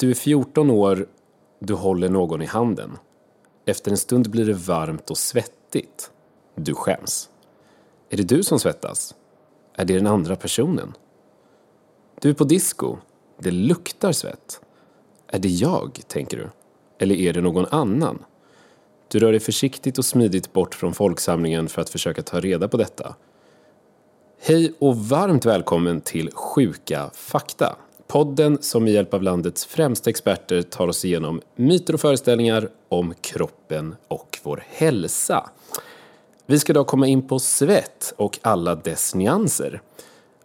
Du är 14 år, du håller någon i handen. Efter en stund blir det varmt och svettigt. Du skäms. Är det du som svettas? Är det den andra personen? Du är på disco. Det luktar svett. Är det jag, tänker du? Eller är det någon annan? Du rör dig försiktigt och smidigt bort från folksamlingen för att försöka ta reda på detta. Hej och varmt välkommen till Sjuka fakta. Podden som med hjälp av landets främsta experter tar oss igenom myter och föreställningar om kroppen och vår hälsa. Vi ska idag komma in på svett och alla dess nyanser.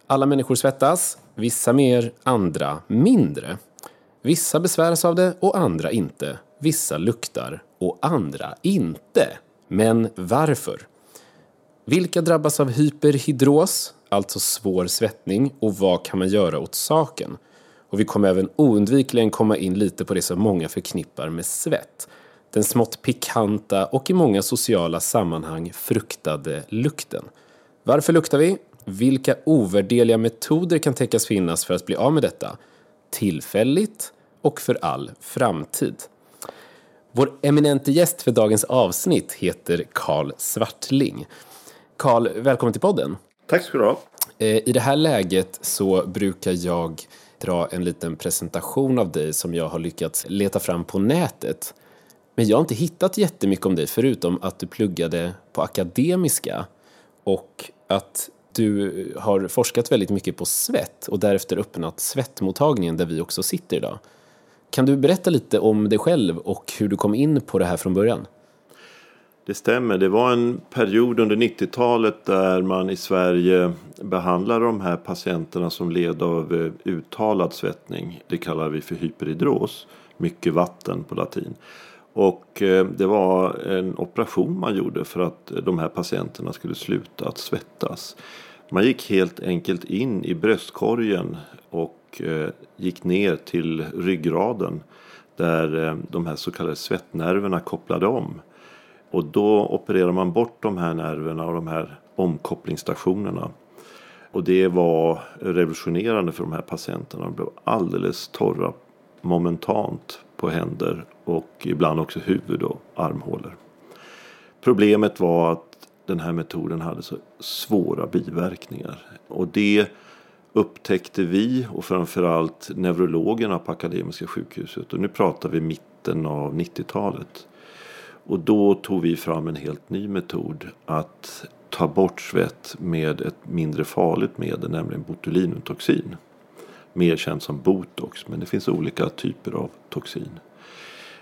Alla människor svettas, vissa mer, andra mindre. Vissa besväras av det och andra inte. Vissa luktar och andra inte. Men varför? Vilka drabbas av hyperhidros, alltså svår svettning, och vad kan man göra åt saken? Och vi kommer även oundvikligen komma in lite på det som många förknippar med svett. Den smått pikanta och i många sociala sammanhang fruktade lukten. Varför luktar vi? Vilka ovärderliga metoder kan tänkas finnas för att bli av med detta? Tillfälligt och för all framtid. Vår eminente gäst för dagens avsnitt heter Karl Svartling. Karl, välkommen till podden. Tack ska du ha. Eh, I det här läget så brukar jag dra en liten presentation av dig som jag har lyckats leta fram på nätet. Men jag har inte hittat jättemycket om dig förutom att du pluggade på Akademiska och att du har forskat väldigt mycket på svett och därefter öppnat svettmottagningen där vi också sitter idag. Kan du berätta lite om dig själv och hur du kom in på det här från början? Det stämmer. Det var en period under 90-talet där man i Sverige behandlade de här patienterna som led av eh, uttalad svettning. Det kallar vi för hyperhidros. Mycket vatten på latin. Och eh, det var en operation man gjorde för att de här patienterna skulle sluta att svettas. Man gick helt enkelt in i bröstkorgen och eh, gick ner till ryggraden där de här så kallade svettnerverna kopplade om. Och då opererar man bort de här nerverna och de här omkopplingsstationerna. Och det var revolutionerande för de här patienterna. De blev alldeles torra momentant på händer och ibland också huvud och armhålor. Problemet var att den här metoden hade så svåra biverkningar. Och det upptäckte vi och framförallt neurologerna på Akademiska sjukhuset. Och nu pratar vi mitten av 90-talet. Och då tog vi fram en helt ny metod att ta bort svett med ett mindre farligt medel, nämligen botulinumtoxin. Mer känt som botox, men det finns olika typer av toxin.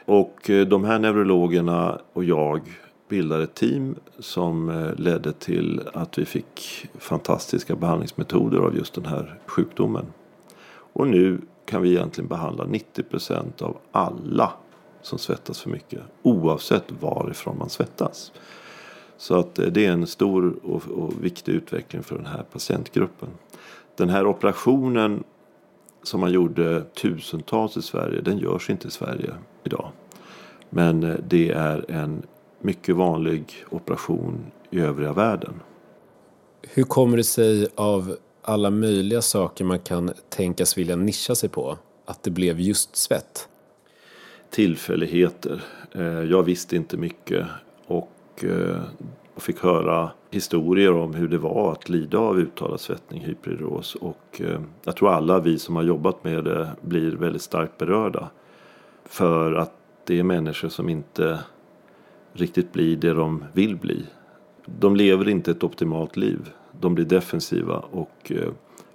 Och eh, de här neurologerna och jag bildade ett team som eh, ledde till att vi fick fantastiska behandlingsmetoder av just den här sjukdomen. Och nu kan vi egentligen behandla 90 procent av alla som svettas för mycket. Oavsett varifrån man svettas. Så att eh, det är en stor och, och viktig utveckling för den här patientgruppen. Den här operationen som man gjorde tusentals i Sverige, den görs inte i Sverige idag. Men eh, det är en mycket vanlig operation i övriga världen. Hur kommer det sig av alla möjliga saker man kan tänkas vilja nischa sig på att det blev just svett? Tillfälligheter. Eh, jag visste inte mycket eh, och fick höra historier om hur det var att lida av uttalad svettning, hyperidros. Och eh, jag tror alla vi som har jobbat med det blir väldigt starkt berörda. För att det är människor som inte riktigt blir det de vill bli. De lever inte ett optimalt liv. De blir defensiva och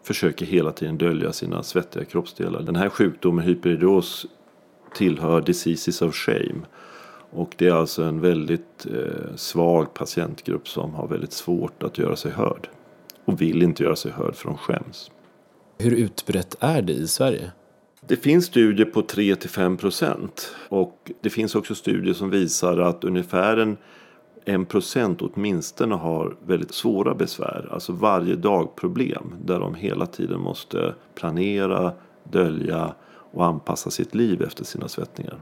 försöker hela tiden dölja sina svettiga kroppsdelar. Den här sjukdomen, hyperidros, tillhör diseases of shame. Och det är alltså en väldigt eh, svag patientgrupp som har väldigt svårt att göra sig hörd. Och vill inte göra sig hörd för de skäms. Hur utbrett är det i Sverige? Det finns studier på 3-5 procent. Och det finns också studier som visar att ungefär en, en procent åtminstone har väldigt svåra besvär. Alltså varje dag problem där de hela tiden måste planera, dölja och anpassa sitt liv efter sina svettningar.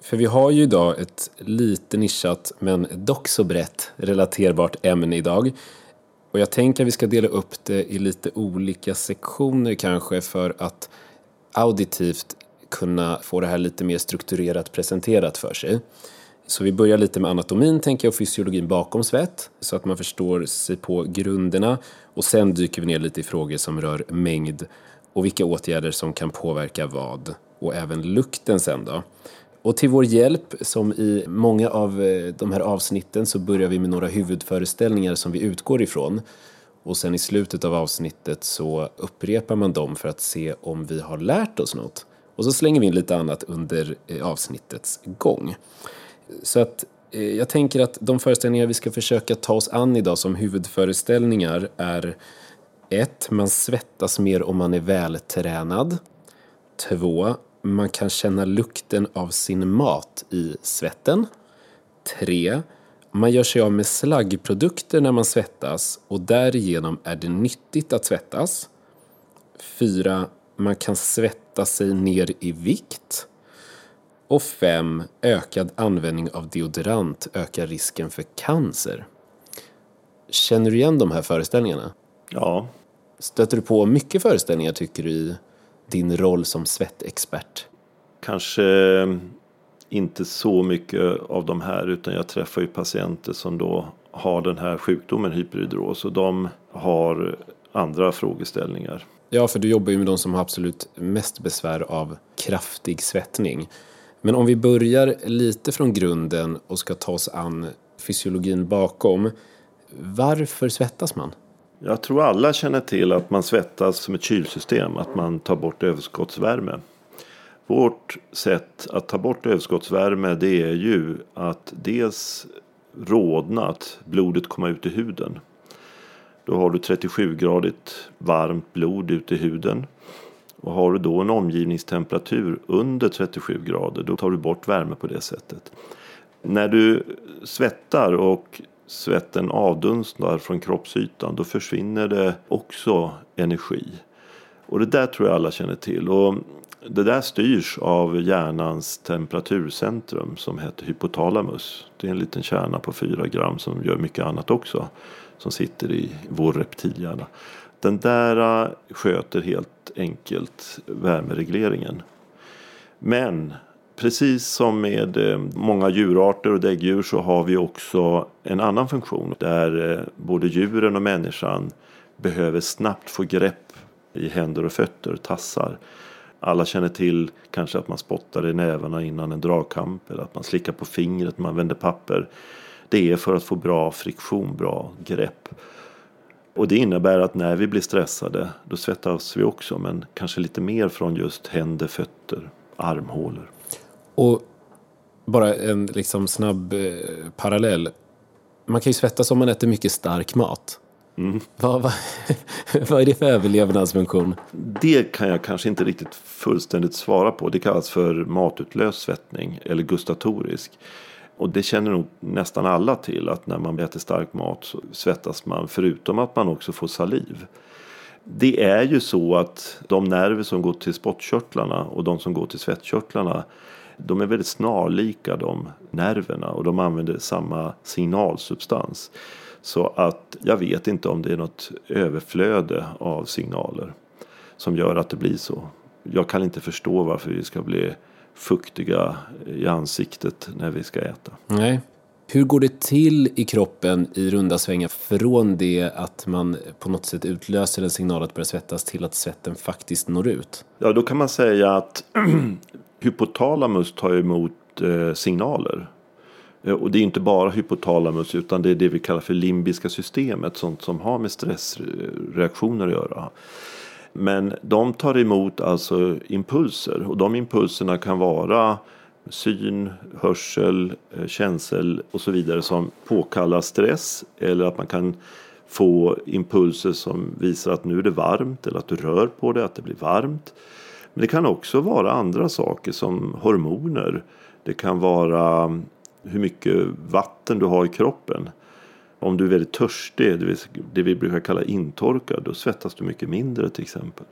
För vi har ju idag ett lite nischat men dock så brett relaterbart ämne idag. Och jag tänker att vi ska dela upp det i lite olika sektioner kanske för att auditivt kunna få det här lite mer strukturerat presenterat för sig. Så vi börjar lite med anatomin tänker jag och fysiologin bakom svett så att man förstår sig på grunderna och sen dyker vi ner lite i frågor som rör mängd och vilka åtgärder som kan påverka vad och även lukten sen då. Och till vår hjälp, som i många av eh, de här avsnitten, så börjar vi med några huvudföreställningar som vi utgår ifrån. Och sen i slutet av avsnittet så upprepar man dem för att se om vi har lärt oss något. Och så slänger vi in lite annat under eh, avsnittets gång. Så att eh, jag tänker att de föreställningar vi ska försöka ta oss an idag som huvudföreställningar är 1. Man svettas mer om man är vältränad. 2. Man kan känna lukten av sin mat i svetten. 3. Man gör sig av med slaggprodukter när man svettas och därigenom är det nyttigt att svettas. 4. Man kan svetta sig ner i vikt. Och 5. Ökad användning av deodorant ökar risken för cancer. Känner du igen de här föreställningarna? Ja. Stöter du på mycket föreställningar tycker du i din roll som svettexpert? Kanske inte så mycket av de här utan jag träffar ju patienter som då har den här sjukdomen hyperhidros och de har andra frågeställningar. Ja, för du jobbar ju med de som har absolut mest besvär av kraftig svettning. Men om vi börjar lite från grunden och ska ta oss an fysiologin bakom. Varför svettas man? Jag tror alla känner till att man svettas som ett kylsystem, att man tar bort överskottsvärme. Vårt sätt att ta bort överskottsvärme det är ju att dels rodna, att blodet kommer ut i huden. Då har du 37-gradigt varmt blod ute i huden. Och har du då en omgivningstemperatur under 37 grader då tar du bort värme på det sättet. När du svettar och svetten avdunstar från kroppsytan då försvinner det också energi. Och det där tror jag alla känner till. Och det där styrs av hjärnans temperaturcentrum som heter hypotalamus. Det är en liten kärna på 4 gram som gör mycket annat också. Som sitter i vår reptilhjärna. Den där äh, sköter helt enkelt värmeregleringen. Men precis som med eh, många djurarter och däggdjur så har vi också en annan funktion där eh, både djuren och människan behöver snabbt få grepp i händer och fötter, tassar. Alla känner till kanske att man spottar i nävarna innan en dragkamp eller att man slickar på fingret när man vänder papper. Det är för att få bra friktion, bra grepp. Och det innebär att när vi blir stressade då svettas vi också men kanske lite mer från just händer, fötter, armhålor. Och bara en liksom snabb eh, parallell. Man kan ju svettas om man äter mycket stark mat. Mm. Vad, vad, vad är det för överlevnadsfunktion? Det kan jag kanske inte riktigt fullständigt svara på. Det kallas för matutlöst svettning eller gustatorisk. Och det känner nog nästan alla till att när man äter stark mat så svettas man förutom att man också får saliv. Det är ju så att de nerver som går till spottkörtlarna och de som går till svettkörtlarna de är väldigt snarlika de nerverna och de använder samma signalsubstans. Så att jag vet inte om det är något överflöde av signaler som gör att det blir så. Jag kan inte förstå varför vi ska bli fuktiga i ansiktet när vi ska äta. Nej. Hur går det till i kroppen i runda svängar från det att man på något sätt utlöser en signal att börja svettas till att svetten faktiskt når ut? Ja, då kan man säga att hypotalamus tar emot eh, signaler. Eh, och det är inte bara hypotalamus utan det är det vi kallar för limbiska systemet. Sånt som har med stressreaktioner att göra. Men de tar emot alltså impulser och de impulserna kan vara syn, hörsel, eh, känsel och så vidare som påkallar stress eller att man kan få impulser som visar att nu är det varmt eller att du rör på det, att det blir varmt. Men det kan också vara andra saker som hormoner. Det kan vara hur mycket vatten du har i kroppen. Om du är väldigt törstig, det vi brukar kalla intorkad, då svettas du mycket mindre till exempel.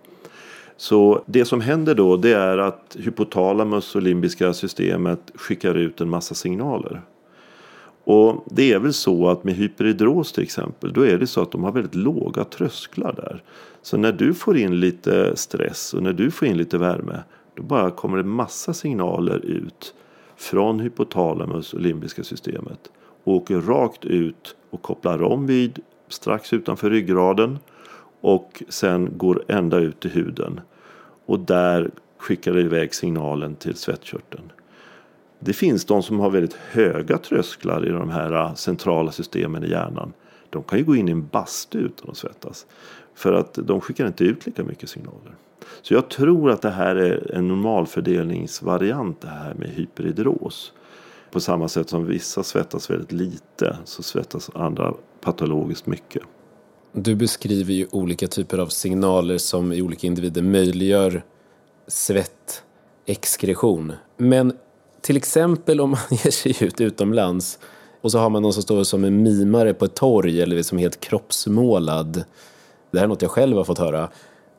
Så det som händer då det är att hypotalamus och limbiska systemet skickar ut en massa signaler. Och det är väl så att med hyperhidros till exempel då är det så att de har väldigt låga trösklar där. Så när du får in lite stress och när du får in lite värme Då bara kommer det massa signaler ut från hypotalamus och limbiska systemet. Och Åker rakt ut och kopplar om vid strax utanför ryggraden och sen går ända ut i huden. Och där skickar det iväg signalen till svettkörteln. Det finns de som har väldigt höga trösklar i de här äh, centrala systemen i hjärnan. De kan ju gå in i en bastu utan att svettas. För att de skickar inte ut lika mycket signaler. Så jag tror att det här är en normalfördelningsvariant det här med hyperhidros. På samma sätt som vissa svettas väldigt lite så svettas andra patologiskt mycket. Du beskriver ju olika typer av signaler som i olika individer möjliggör svettexkretion. Men till exempel om man ger sig ut utomlands och så har man någon som står som en mimare på ett torg eller som är helt kroppsmålad. Det här är något jag själv har fått höra.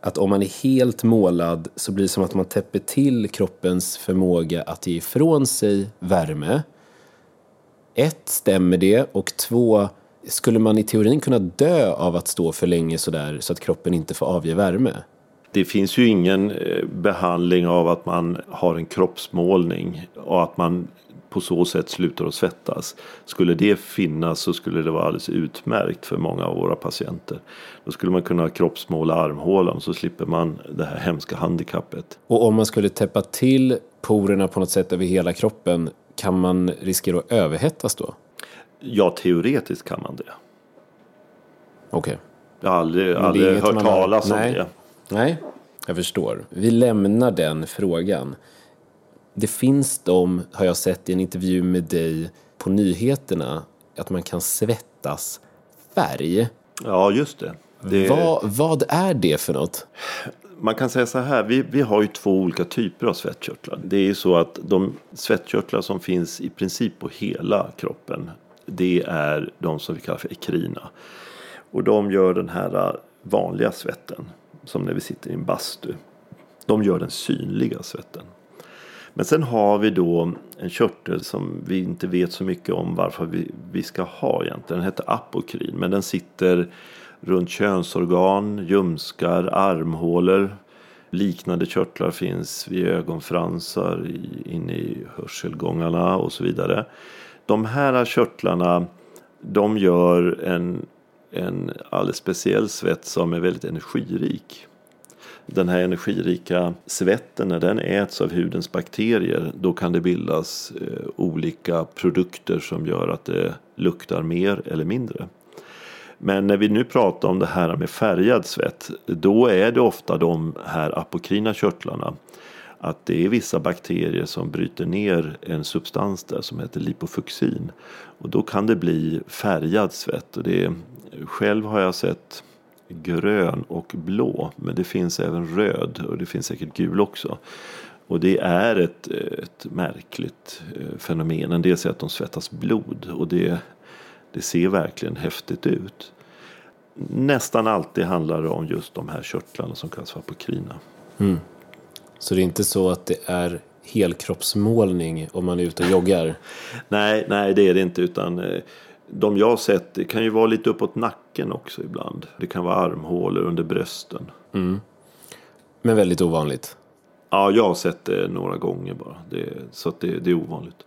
Att om man är helt målad så blir det som att man täpper till kroppens förmåga att ge ifrån sig värme. Ett, stämmer det? Och två, skulle man i teorin kunna dö av att stå för länge sådär så att kroppen inte får avge värme? Det finns ju ingen eh, behandling av att man har en kroppsmålning och att man på så sätt slutar att svettas. Skulle det finnas så skulle det vara alldeles utmärkt för många av våra patienter. Då skulle man kunna kroppsmåla armhålan så slipper man det här hemska handikappet. Och om man skulle täppa till porerna på något sätt över hela kroppen kan man riskera att överhettas då? Ja, teoretiskt kan man det. Okej. Okay. Jag har aldrig, aldrig hört talas om det. Nej, jag förstår. Vi lämnar den frågan. Det finns de, har jag sett i en intervju med dig på nyheterna, att man kan svettas färg. Ja, just det. det... Vad, vad är det för något? Man kan säga så här, vi, vi har ju två olika typer av svettkörtlar. Det är ju så att de svettkörtlar som finns i princip på hela kroppen, det är de som vi kallar för ekrina. Och de gör den här vanliga svetten som när vi sitter i en bastu. De gör den synliga svetten. Men sen har vi då en körtel som vi inte vet så mycket om varför vi, vi ska ha egentligen. Den heter apokrin men den sitter runt könsorgan, ljumskar, armhålor. Liknande körtlar finns vid ögonfransar, inne i hörselgångarna och så vidare. De här körtlarna de gör en en alldeles speciell svett som är väldigt energirik. Den här energirika svetten när den äts av hudens bakterier då kan det bildas eh, olika produkter som gör att det luktar mer eller mindre. Men när vi nu pratar om det här med färgad svett då är det ofta de här apokrina körtlarna att det är vissa bakterier som bryter ner en substans där som heter lipofuxin. Och då kan det bli färgad svett. Och det själv har jag sett grön och blå men det finns även röd och det finns säkert gul också. Och det är ett, ett märkligt eh, fenomen. En del säger att de svettas blod och det, det ser verkligen häftigt ut. Nästan alltid handlar det om just de här körtlarna som kallas för apokrina. Mm. Så det är inte så att det är helkroppsmålning om man är ute och joggar? nej, nej det är det inte utan eh, de jag har sett det kan ju vara lite uppåt nacken också ibland. Det kan vara armhålor under brösten. Mm. Men väldigt ovanligt? Ja, jag har sett det några gånger bara. Det, så att det, det är ovanligt.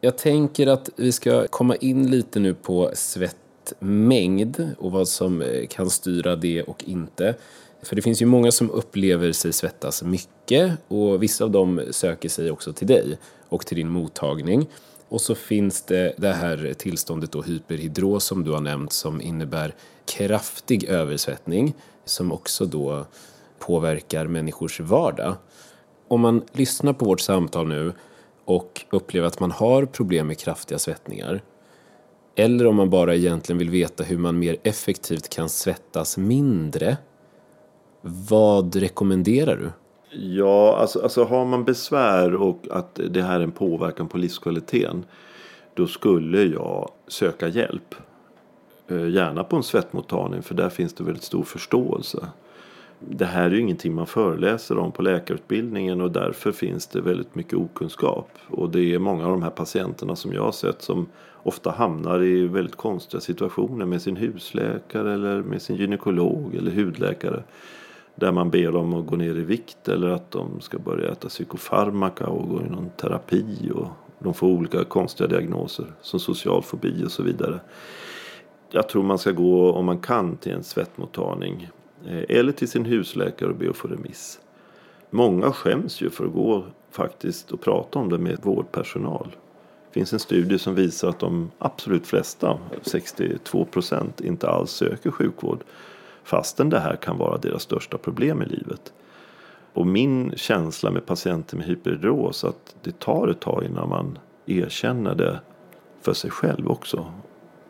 Jag tänker att vi ska komma in lite nu på svettmängd och vad som eh, kan styra det och inte. För det finns ju många som upplever sig svettas mycket och vissa av dem söker sig också till dig och till din mottagning. Och så finns det det här tillståndet då hyperhidros som du har nämnt som innebär kraftig översvettning som också då påverkar människors vardag. Om man lyssnar på vårt samtal nu och upplever att man har problem med kraftiga svettningar eller om man bara egentligen vill veta hur man mer effektivt kan svettas mindre vad rekommenderar du? Ja, alltså, alltså har man besvär och att det här är en påverkan på livskvaliteten. Då skulle jag söka hjälp. Eh, gärna på en svettmottagning för där finns det väldigt stor förståelse. Det här är ju ingenting man föreläser om på läkarutbildningen och därför finns det väldigt mycket okunskap. Och det är många av de här patienterna som jag har sett som ofta hamnar i väldigt konstiga situationer med sin husläkare eller med sin gynekolog eller hudläkare där man ber dem att gå ner i vikt eller att de ska börja äta psykofarmaka och gå i någon terapi. Och de får olika konstiga diagnoser som social fobi och så vidare. Jag tror man ska gå om man kan till en svettmottagning. Eh, eller till sin husläkare och be att få remiss. Många skäms ju för att gå faktiskt och prata om det med vårdpersonal. Det finns en studie som visar att de absolut flesta, 62 procent, inte alls söker sjukvård fastän det här kan vara deras största problem i livet. Och min känsla med patienter med hyperhidros att det tar ett tag innan man erkänner det för sig själv också.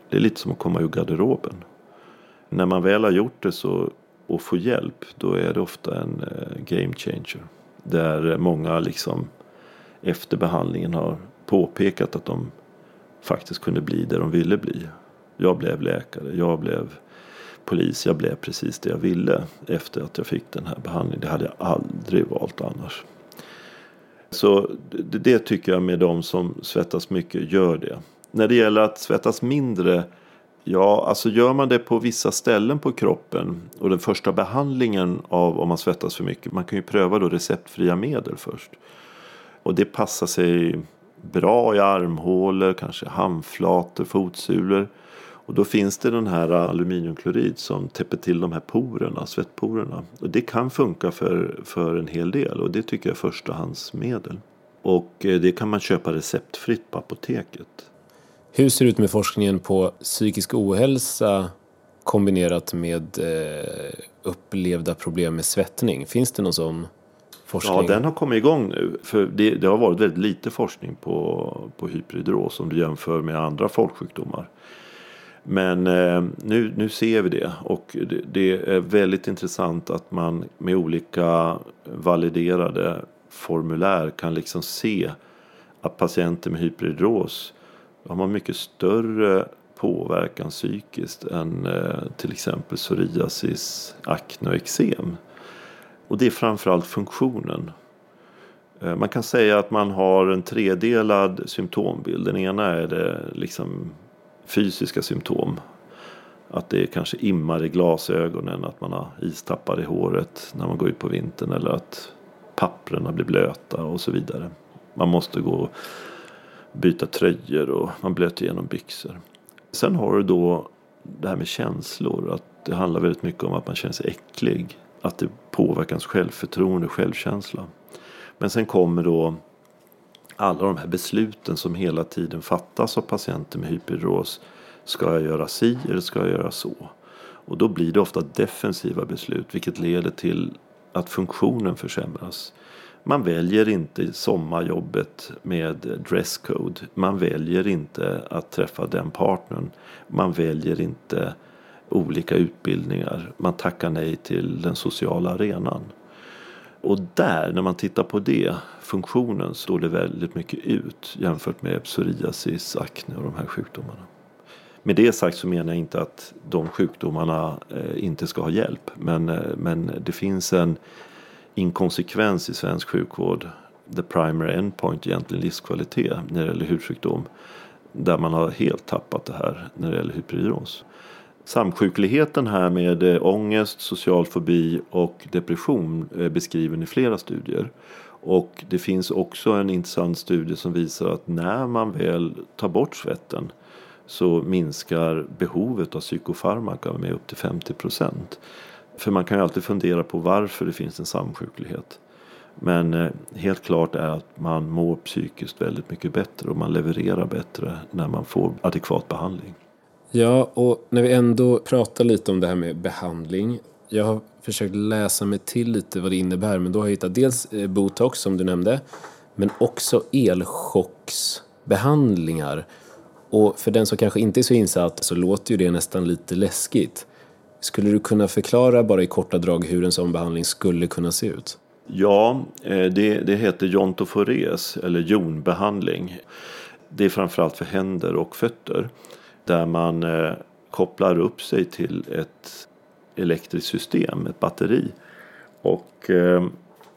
Det är lite som att komma ur garderoben. När man väl har gjort det så och får hjälp då är det ofta en eh, game changer. Där många liksom efter behandlingen har påpekat att de faktiskt kunde bli det de ville bli. Jag blev läkare, jag blev polis, jag blev precis det jag ville efter att jag fick den här behandlingen. Det hade jag aldrig valt annars. Så det, det tycker jag med de som svettas mycket, gör det. När det gäller att svettas mindre Ja, alltså gör man det på vissa ställen på kroppen och den första behandlingen av om man svettas för mycket. Man kan ju pröva då receptfria medel först. Och det passar sig bra i armhålor, kanske handflator, fotsulor. Och då finns det den här aluminiumklorid som täpper till de här porerna, svettporerna. Och det kan funka för, för en hel del och det tycker jag är förstahandsmedel. Och eh, det kan man köpa receptfritt på apoteket. Hur ser det ut med forskningen på psykisk ohälsa kombinerat med eh, upplevda problem med svettning? Finns det någon sån forskning? Ja, den har kommit igång nu. För det, det har varit väldigt lite forskning på, på hyperhidros om du jämför med andra folksjukdomar. Men eh, nu, nu ser vi det och det, det, är väldigt intressant att man med olika validerade formulär kan liksom se att patienter med hyperhidros har man mycket större påverkan psykiskt än eh, till exempel psoriasis, akne och eksem. Och det är framförallt funktionen. Eh, man kan säga att man har en tredelad symptombild. Den ena är det liksom fysiska symptom. Att det kanske immar i glasögonen, att man har istappar i håret när man går ut på vintern eller att papperna blir blöta och så vidare. Man måste gå och byta tröjor och man blöter igenom byxor. Sen har du då det här med känslor. Att det handlar väldigt mycket om att man känner sig äcklig. Att det påverkar ens självförtroende och självkänsla. Men sen kommer då alla de här besluten som hela tiden fattas av patienter med hyperros. Ska jag göra si eller ska jag göra så? Och då blir det ofta defensiva beslut vilket leder till att funktionen försämras. Man väljer inte sommarjobbet med dresscode. Man väljer inte att träffa den partnern. Man väljer inte olika utbildningar. Man tackar nej till den sociala arenan. Och där, när man tittar på det, funktionen, står det väldigt mycket ut jämfört med psoriasis, akne och de här sjukdomarna. Med det sagt så menar jag inte att de sjukdomarna eh, inte ska ha hjälp. Men, eh, men det finns en inkonsekvens i svensk sjukvård. The primary endpoint egentligen livskvalitet när det gäller hudsjukdom. Där man har helt tappat det här när det gäller hyperhidros. Samsjukligheten här med eh, ångest, social fobi och depression eh, är beskriven i flera studier. Och det finns också en intressant studie som visar att när man väl tar bort svetten så minskar behovet av psykofarmaka med upp till 50 procent. För man kan ju alltid fundera på varför det finns en samsjuklighet. Men eh, helt klart är att man mår psykiskt väldigt mycket bättre och man levererar bättre när man får adekvat behandling. Ja, och när vi ändå pratar lite om det här med behandling. Jag har försökt läsa mig till lite vad det innebär men då har jag hittat dels eh, botox som du nämnde men också elchocksbehandlingar. Och för den som kanske inte är så insatt så låter ju det nästan lite läskigt. Skulle du kunna förklara bara i korta drag hur en sån behandling skulle kunna se ut? Ja, eh, det, det heter jontofores eller jonbehandling. Det är framförallt för händer och fötter. Där man eh, kopplar upp sig till ett elektriskt system, ett batteri. Och eh,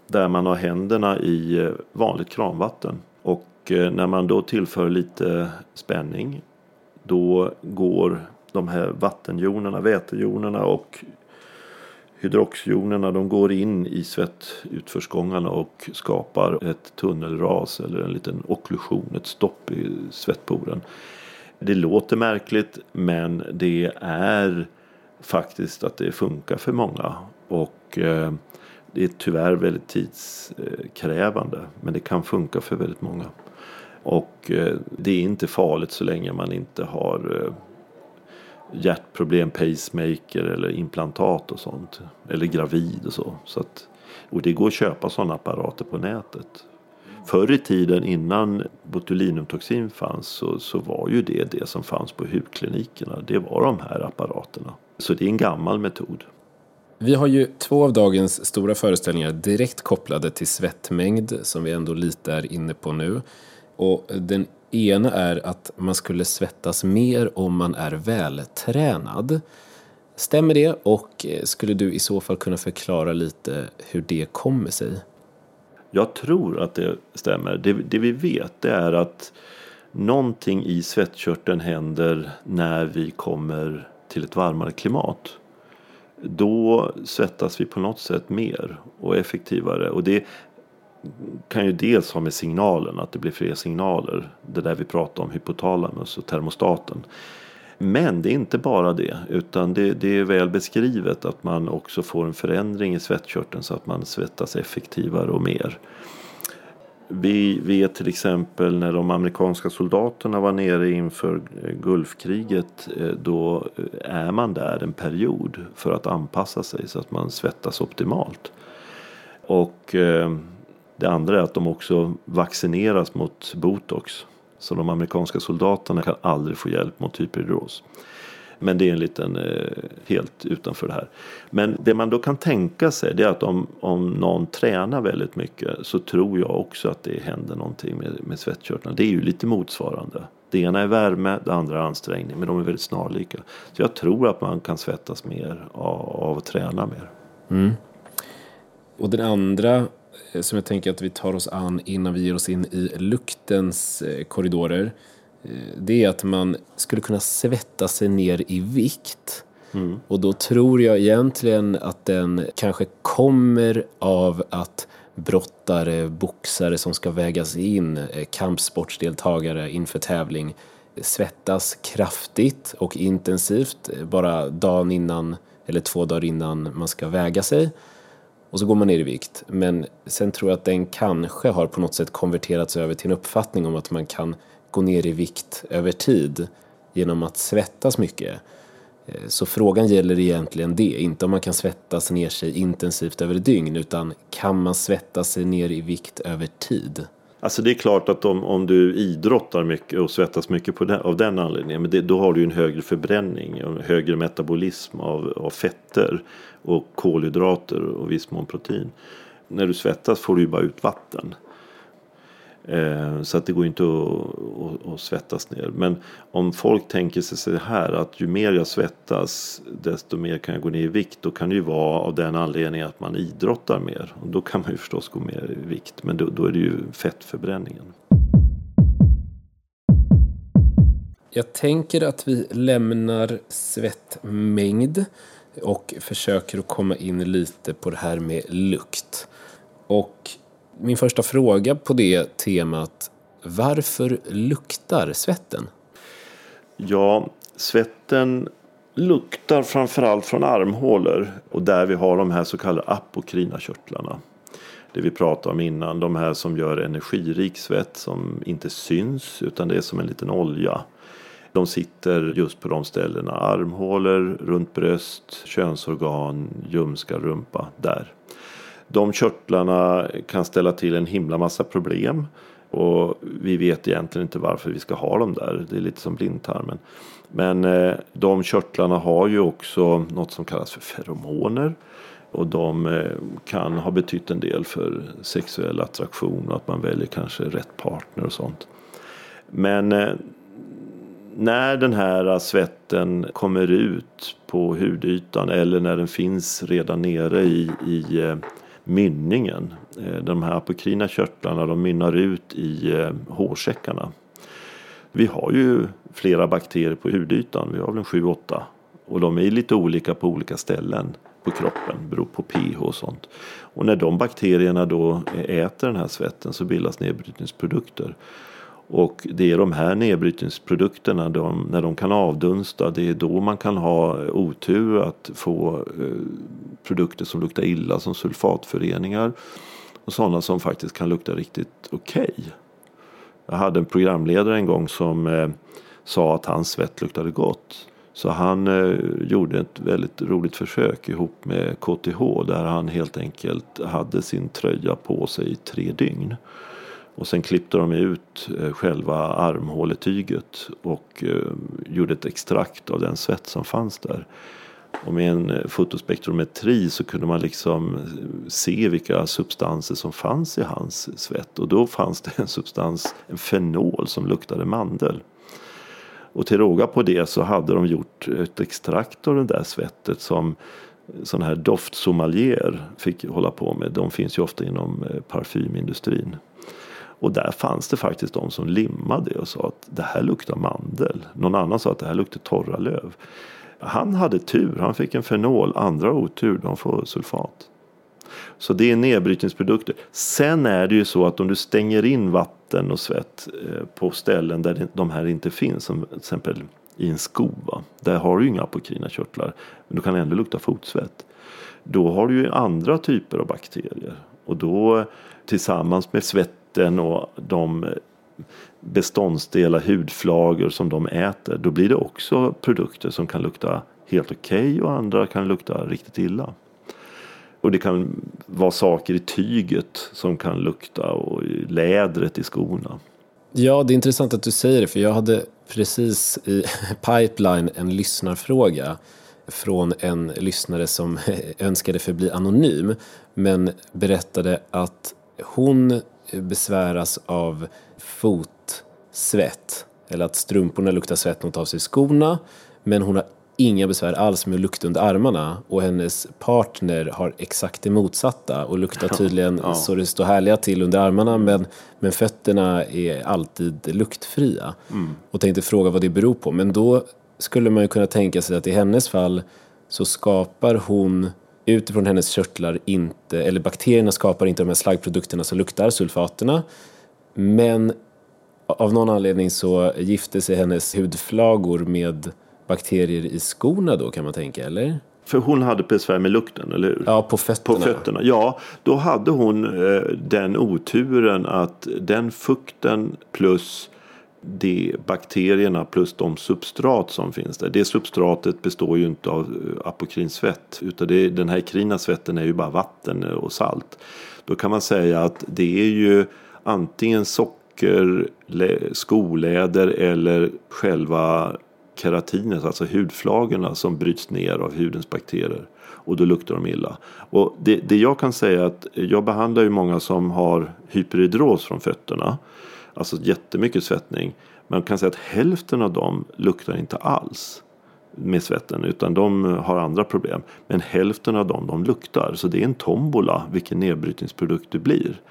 där man har händerna i eh, vanligt kranvatten. Och eh, när man då tillför lite spänning då går de här vattenjonerna, vätejonerna och Hydroxjonerna de går in i svettutförsgångarna och skapar ett tunnelras eller en liten okklusion, ett stopp i svettporen. Det låter märkligt men det är faktiskt att det funkar för många. Och eh, det är tyvärr väldigt tidskrävande men det kan funka för väldigt många. Och eh, det är inte farligt så länge man inte har eh, hjärtproblem, pacemaker eller implantat och sånt. Eller gravid och så. så att, och det går att köpa sådana apparater på nätet. Förr i tiden innan botulinumtoxin fanns så, så var ju det det som fanns på hudklinikerna. Det var de här apparaterna. Så det är en gammal metod. Vi har ju två av dagens stora föreställningar direkt kopplade till svettmängd som vi ändå lite är inne på nu. Och den ena är att man skulle svettas mer om man är vältränad. Stämmer det och skulle du i så fall kunna förklara lite hur det kommer sig? Jag tror att det stämmer. Det, det vi vet är att någonting i svettkörteln händer när vi kommer till ett varmare klimat. Då svettas vi på något sätt mer och effektivare. Och det kan ju dels ha med signalen, att det blir fler signaler. Det där vi pratar om, hypotalamus och termostaten. Men det är inte bara det, utan det, det, är väl beskrivet att man också får en förändring i svettkörteln så att man svettas effektivare och mer. Vi vet till exempel när de amerikanska soldaterna var nere inför Gulfkriget. Eh, då eh, är man där en period för att anpassa sig så att man svettas optimalt. Och eh, det andra är att de också vaccineras mot botox. Så de amerikanska soldaterna kan aldrig få hjälp mot hyperhidros. Men det är en liten eh, helt utanför det här. Men det man då kan tänka sig det är att om, om någon tränar väldigt mycket så tror jag också att det händer någonting med, med svettkörtlarna. Det är ju lite motsvarande. Det ena är värme, det andra är ansträngning. Men de är väldigt snarlika. Så jag tror att man kan svettas mer av, av att träna mer. Mm. Och den andra som jag tänker att vi tar oss an innan vi ger oss in i luktens eh, korridorer. Eh, det är att man skulle kunna svettas sig ner i vikt. Mm. Och då tror jag egentligen att den kanske kommer av att brottare, boxare som ska vägas in, kampsportsdeltagare inför tävling svettas kraftigt och intensivt bara dagen innan eller två dagar innan man ska väga sig. Och så går man ner i vikt. Men sen tror jag att den kanske har på något sätt konverterats över till en uppfattning om att man kan gå ner i vikt över tid genom att svettas mycket. Eh, så frågan gäller egentligen det, inte om man kan svettas ner sig intensivt över dygn utan kan man svettas sig ner i vikt över tid? Alltså det är klart att om, om du idrottar mycket och svettas mycket på den, av den anledningen. Men det, då har du en högre förbränning en högre metabolism av, av fetter och kolhydrater och viss mån protein. När du svettas får du ju bara ut vatten. Eh, så att det går inte att, att, att, svettas ner. Men om folk tänker sig så här att ju mer jag svettas desto mer kan jag gå ner i vikt. Då kan det ju vara av den anledningen att man idrottar mer. Och då kan man ju förstås gå ner i vikt. Men då, då är det ju fettförbränningen. Jag tänker att vi lämnar svettmängd och försöker att komma in lite på det här med lukt. Och min första fråga på det temat, varför luktar svetten? Ja, svetten luktar framförallt från armhålor och där vi har de här så kallade apokrina körtlarna. Det vi pratade om innan, de här som gör energirik svett som inte syns utan det är som en liten olja. De sitter just på de ställena, armhålor, runt bröst, könsorgan, ljumskar, rumpa, där. De körtlarna kan ställa till en himla massa problem. Och vi vet egentligen inte varför vi ska ha dem där. Det är lite som blindtarmen. Men eh, de körtlarna har ju också något som kallas för feromoner. Och de eh, kan ha betytt en del för sexuell attraktion och att man väljer kanske rätt partner och sånt. Men eh, när den här svetten kommer ut på hudytan eller när den finns redan nere i, i eh, mynningen. Eh, de här apokrina körtlarna de mynnar ut i eh, hårsäckarna. Vi har ju flera bakterier på hudytan. Vi har väl en 7-8. Och de är lite olika på olika ställen på kroppen, beror på pH och sånt. Och när de bakterierna då äter den här svetten så bildas nedbrytningsprodukter. Och det är de här nedbrytningsprodukterna, de, när de kan avdunsta, det är då man kan ha otur att få eh, produkter som luktar illa som sulfatföreningar. Och sådana som faktiskt kan lukta riktigt okej. Okay. Jag hade en programledare en gång som eh, sa att hans svett luktade gott. Så han eh, gjorde ett väldigt roligt försök ihop med KTH där han helt enkelt hade sin tröja på sig i tre dygn. Och sen klippte de ut eh, själva armhåletyget och eh, gjorde ett extrakt av den svett som fanns där. Och med en eh, fotospektrometri så kunde man liksom se vilka substanser som fanns i hans svett. Och då fanns det en substans, en fenol som luktade mandel. Och till råga på det så hade de gjort ett extrakt av det där svettet som sådana här doftsommelier fick hålla på med. De finns ju ofta inom parfymindustrin. Och där fanns det faktiskt de som limmade och sa att det här luktar mandel. Någon annan sa att det här luktar torra löv. Han hade tur, han fick en fenol. Andra otur, de får sulfat. Så det är nedbrytningsprodukter. Sen är det ju så att om du stänger in vatten och svett eh, på ställen där de här inte finns, som till exempel i en sko, va? där har du ju inga apokrina körtlar, men du kan ändå lukta fotsvett. Då har du ju andra typer av bakterier och då tillsammans med svetten och de beståndsdelar, hudflagor som de äter, då blir det också produkter som kan lukta helt okej okay och andra kan lukta riktigt illa. Och det kan vara saker i tyget som kan lukta och i lädret i skorna. Ja, det är intressant att du säger det för jag hade precis i pipeline en lyssnarfråga från en lyssnare som önskade förbli anonym men berättade att hon besväras av fotsvett eller att strumporna luktar svett när hon tar av sig skorna men hon har inga besvär alls med att lukta under armarna och hennes partner har exakt det motsatta och luktar tydligen ja. så det står härliga till under armarna men, men fötterna är alltid luktfria. Mm. Och tänkte fråga vad det beror på men då skulle man ju kunna tänka sig att i hennes fall så skapar hon utifrån hennes körtlar inte, eller bakterierna skapar inte de här slaggprodukterna som luktar, sulfaterna. Men av någon anledning så gifter sig hennes hudflagor med bakterier i skorna då kan man tänka, eller? För hon hade besvär med lukten, eller hur? Ja, på fötterna. På fötterna. Ja, då hade hon eh, den oturen att den fukten plus de bakterierna plus de substrat som finns där. Det substratet består ju inte av eh, apokrinsvett utan det, den här krina svetten är ju bara vatten eh, och salt. Då kan man säga att det är ju antingen socker, skoläder eller själva keratinet, alltså hudflagorna som bryts ner av hudens bakterier. Och då luktar de illa. Och det, det jag kan säga är att jag behandlar ju många som har hyperhidros från fötterna. Alltså jättemycket svettning. Man kan säga att hälften av dem luktar inte alls med svetten utan de har andra problem. Men hälften av dem de luktar. Så det är en tombola vilken nedbrytningsprodukt det blir.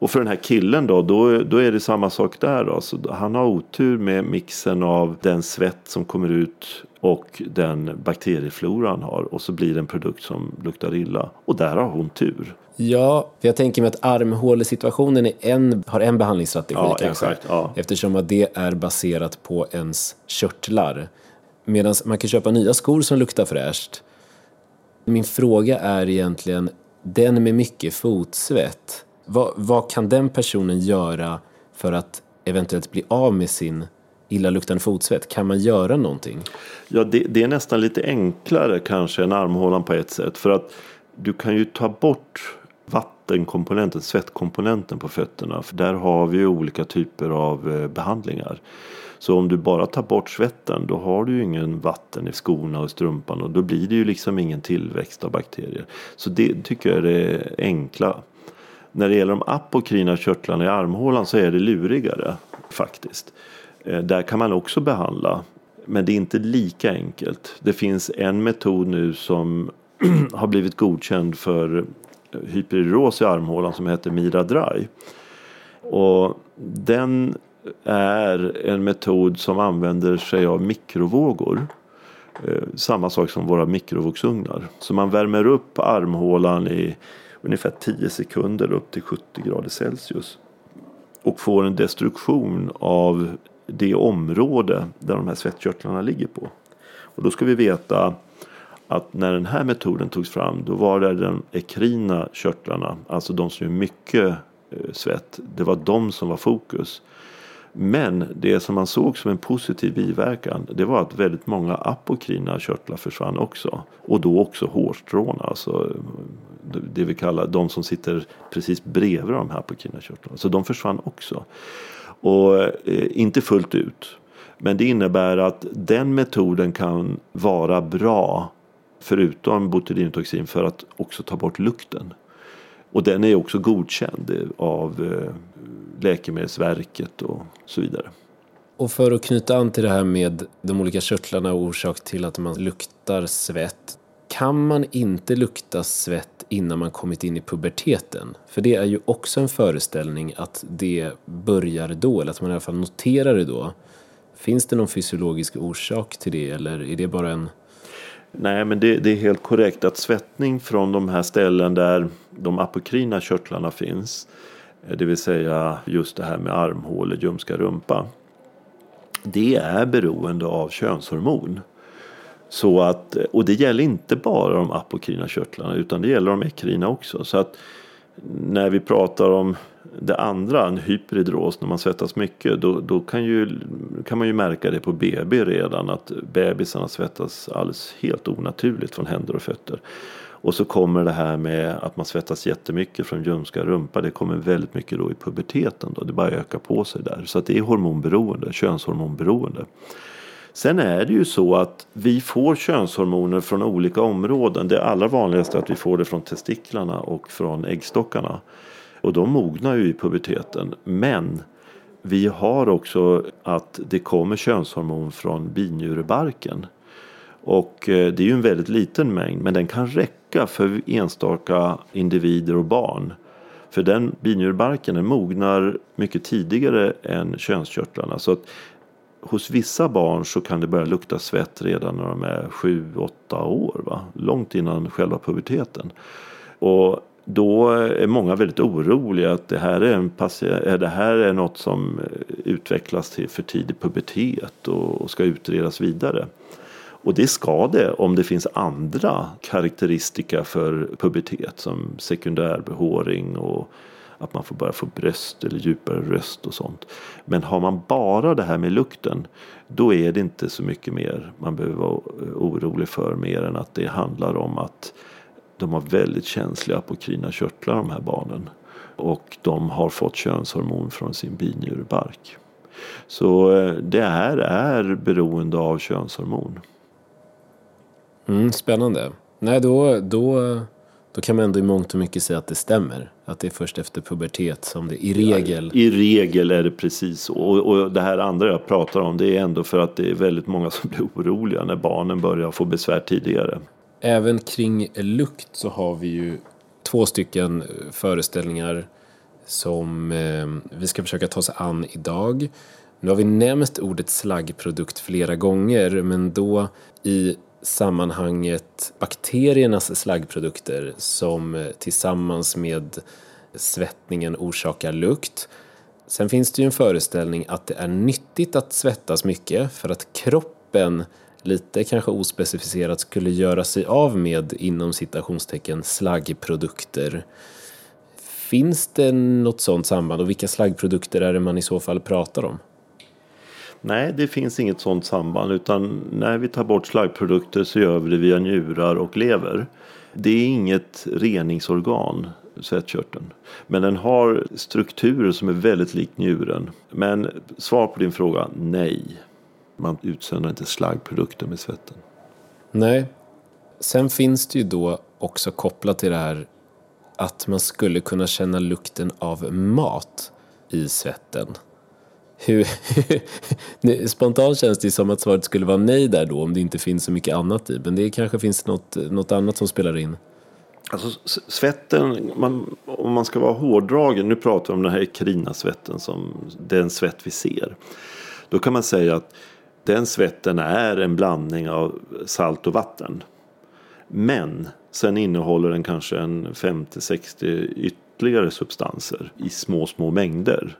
Och för den här killen då, då, då är det samma sak där. Då. Så han har otur med mixen av den svett som kommer ut och den bakterieflora han har. Och så blir det en produkt som luktar illa. Och där har hon tur. Ja, för jag tänker mig att armhålesituationen är en, har en behandlingsstrategi ja, kanske. Exakt, ja. Eftersom att det är baserat på ens körtlar. Medan man kan köpa nya skor som luktar fräscht. Min fråga är egentligen, den med mycket fotsvett, vad, vad kan den personen göra för att eventuellt bli av med sin illaluktande fotsvett? Kan man göra någonting? Ja, det, det, är nästan lite enklare kanske än armhålan på ett sätt. För att du kan ju ta bort vattenkomponenten, svettkomponenten på fötterna. För där har vi ju olika typer av eh, behandlingar. Så om du bara tar bort svetten då har du ju ingen vatten i skorna och strumpan och då blir det ju liksom ingen tillväxt av bakterier. Så det tycker jag är det enkla. När det gäller de apokrina körtlarna i armhålan så är det lurigare faktiskt. Eh, där kan man också behandla men det är inte lika enkelt. Det finns en metod nu som har blivit godkänd för hyperuros i armhålan som heter miradry. Och den är en metod som använder sig av mikrovågor. Eh, samma sak som våra mikrovågsugnar. Så man värmer upp armhålan i ungefär 10 sekunder upp till 70 grader Celsius. Och får en destruktion av det område där de här svettkörtlarna ligger på. Och då ska vi veta att när den här metoden togs fram då var det de ekrina körtlarna, alltså de som gör mycket eh, svett. Det var de som var fokus. Men det som man såg som en positiv biverkan det var att väldigt många apokrina körtlar försvann också. Och då också hårstråna, alltså det vi kallar de som sitter precis bredvid de här apokrina. Så de försvann också. Och eh, inte fullt ut. Men det innebär att den metoden kan vara bra förutom botulinumtoxin för att också ta bort lukten. Och den är också godkänd eh, av eh, Läkemedelsverket och så vidare. Och för att knyta an till det här med de olika körtlarna och orsak till att man luktar svett. Kan man inte lukta svett innan man kommit in i puberteten? För det är ju också en föreställning att det börjar då, eller att man i alla fall noterar det då. Finns det någon fysiologisk orsak till det eller är det bara en Nej, men det, det, är helt korrekt att svettning från de här ställen där de apokrina körtlarna finns, eh, det vill säga just det här med armhålor, ljumska rumpa, det är beroende av könshormon. Så att, och det gäller inte bara de apokrina körtlarna utan det gäller de ekrina också. Så att när vi pratar om det andra, en hyperhidros, när man svettas mycket, då, då kan, ju, kan man ju märka det på BB redan att bebisarna svettas alldeles helt onaturligt från händer och fötter. Och så kommer det här med att man svettas jättemycket från ljumska rumpa. Det kommer väldigt mycket då i puberteten. Då. Det bara ökar på sig där. Så att det är hormonberoende, könshormonberoende. Sen är det ju så att vi får könshormoner från olika områden. Det allra vanligaste är att vi får det från testiklarna och från äggstockarna. Och de mognar ju i puberteten. Men vi har också att det kommer könshormon från binjurebarken. Och eh, det är ju en väldigt liten mängd men den kan räcka för enstaka individer och barn. För den binjurebarken den mognar mycket tidigare än könskörtlarna. Så att hos vissa barn så kan det börja lukta svett redan när de är 7-8 år. Va? Långt innan själva puberteten. Och då är många väldigt oroliga att det här är, en patient, det här är något som utvecklas till för tidig pubertet och ska utredas vidare. Och det ska det om det finns andra karaktäristika för pubertet som sekundär behåring och att man får börja få bröst eller djupare röst och sånt. Men har man bara det här med lukten då är det inte så mycket mer man behöver vara eh, orolig för mer än att det handlar om att de har väldigt känsliga apokrina körtlar de här barnen. Och de har fått könshormon från sin binjurebark. Så eh, det här är beroende av könshormon. Mm, spännande. Nej, då, då, då kan man ändå i mångt och mycket säga att det stämmer. Att det är först efter pubertet som det i regel... Ja, I regel är det precis så. Och, och det här andra jag pratar om det är ändå för att det är väldigt många som blir oroliga när barnen börjar få besvär tidigare. Även kring lukt så har vi ju två stycken föreställningar som eh, vi ska försöka ta oss an idag. Nu har vi nämnt ordet slaggprodukt flera gånger men då i sammanhanget bakteriernas slaggprodukter som tillsammans med svettningen orsakar lukt. Sen finns det ju en föreställning att det är nyttigt att svettas mycket för att kroppen lite kanske ospecificerat skulle göra sig av med inom citationstecken slaggprodukter. Finns det något sådant samband och vilka slaggprodukter är det man i så fall pratar om? Nej, det finns inget sådant samband utan när vi tar bort slaggprodukter så gör vi det via njurar och lever. Det är inget reningsorgan, svettkörteln. Men den har strukturer som är väldigt likt njuren. Men svar på din fråga, nej. Man utsöndrar inte slaggprodukter med svetten. Nej. Sen finns det ju då också kopplat till det här att man skulle kunna känna lukten av mat i svetten. Hur, spontant känns det som att svaret skulle vara nej där då om det inte finns så mycket annat i. Men det kanske finns något, något annat som spelar in. Alltså svetten, man, om man ska vara hårdragen, nu pratar vi om den här krina svetten som den svett vi ser. Då kan man säga att Den svetten är en blandning av salt och vatten. Men sen innehåller den kanske en 50-60 ytterligare substanser i små, små mängder.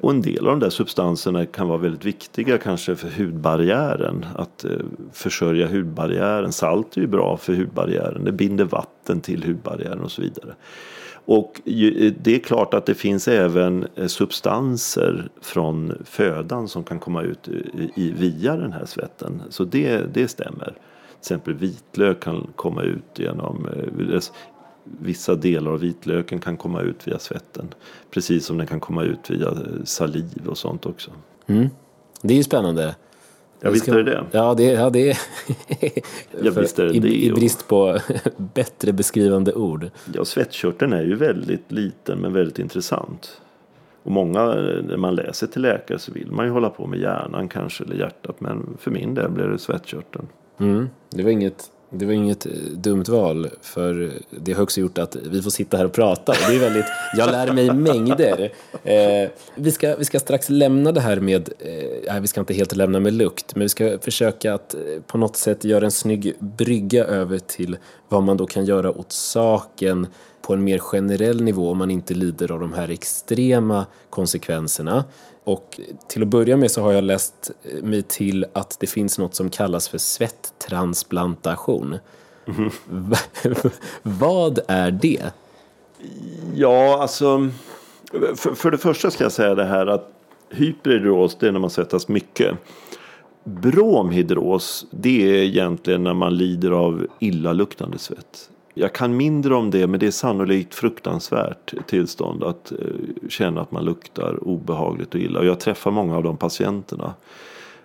Och en del av de där substanserna kan vara väldigt viktiga kanske för hudbarriären. Att eh, försörja hudbarriären. Salt är ju bra för hudbarriären. Det binder vatten till hudbarriären och så vidare. Och eh, det är klart att det finns även eh, substanser från födan som kan komma ut i, via den här svetten. Så det, det stämmer. Till exempel vitlök kan komma ut genom eh, Vissa delar av vitlöken kan komma ut via svetten. Precis som den kan komma ut via eh, saliv och sånt också. Mm. Det är ju spännande. Ja, visst är det det. Ja, det, ja, det är... ja, visst är det I, det. I brist på bättre beskrivande ord. Ja, svettkörteln är ju väldigt liten men väldigt intressant. Och många, när man läser till läkare så vill man ju hålla på med hjärnan kanske eller hjärtat. Men för min del blir det svettkörteln. Mm. Det var inget det var inget eh, dumt val, för det har också gjort att vi får sitta här och prata. det är väldigt, jag lär mig mängder. Eh, vi, ska, vi ska strax lämna det här med, eh, vi ska inte helt lämna med lukt, men vi ska försöka att eh, på något sätt göra en snygg brygga över till vad man då kan göra åt saken på en mer generell nivå om man inte lider av de här extrema konsekvenserna. Och till att börja med så har jag läst mig till att det finns något som kallas för svetttransplantation. Mm. Vad är det? Ja, alltså för, för, det första ska jag säga det här att hyperhidros det är när man svettas mycket. Bromhidros det är egentligen när man lider av illaluktande svett. Jag kan mindre om det men det är sannolikt fruktansvärt tillstånd att eh, känna att man luktar obehagligt och illa. Och jag träffar många av de patienterna.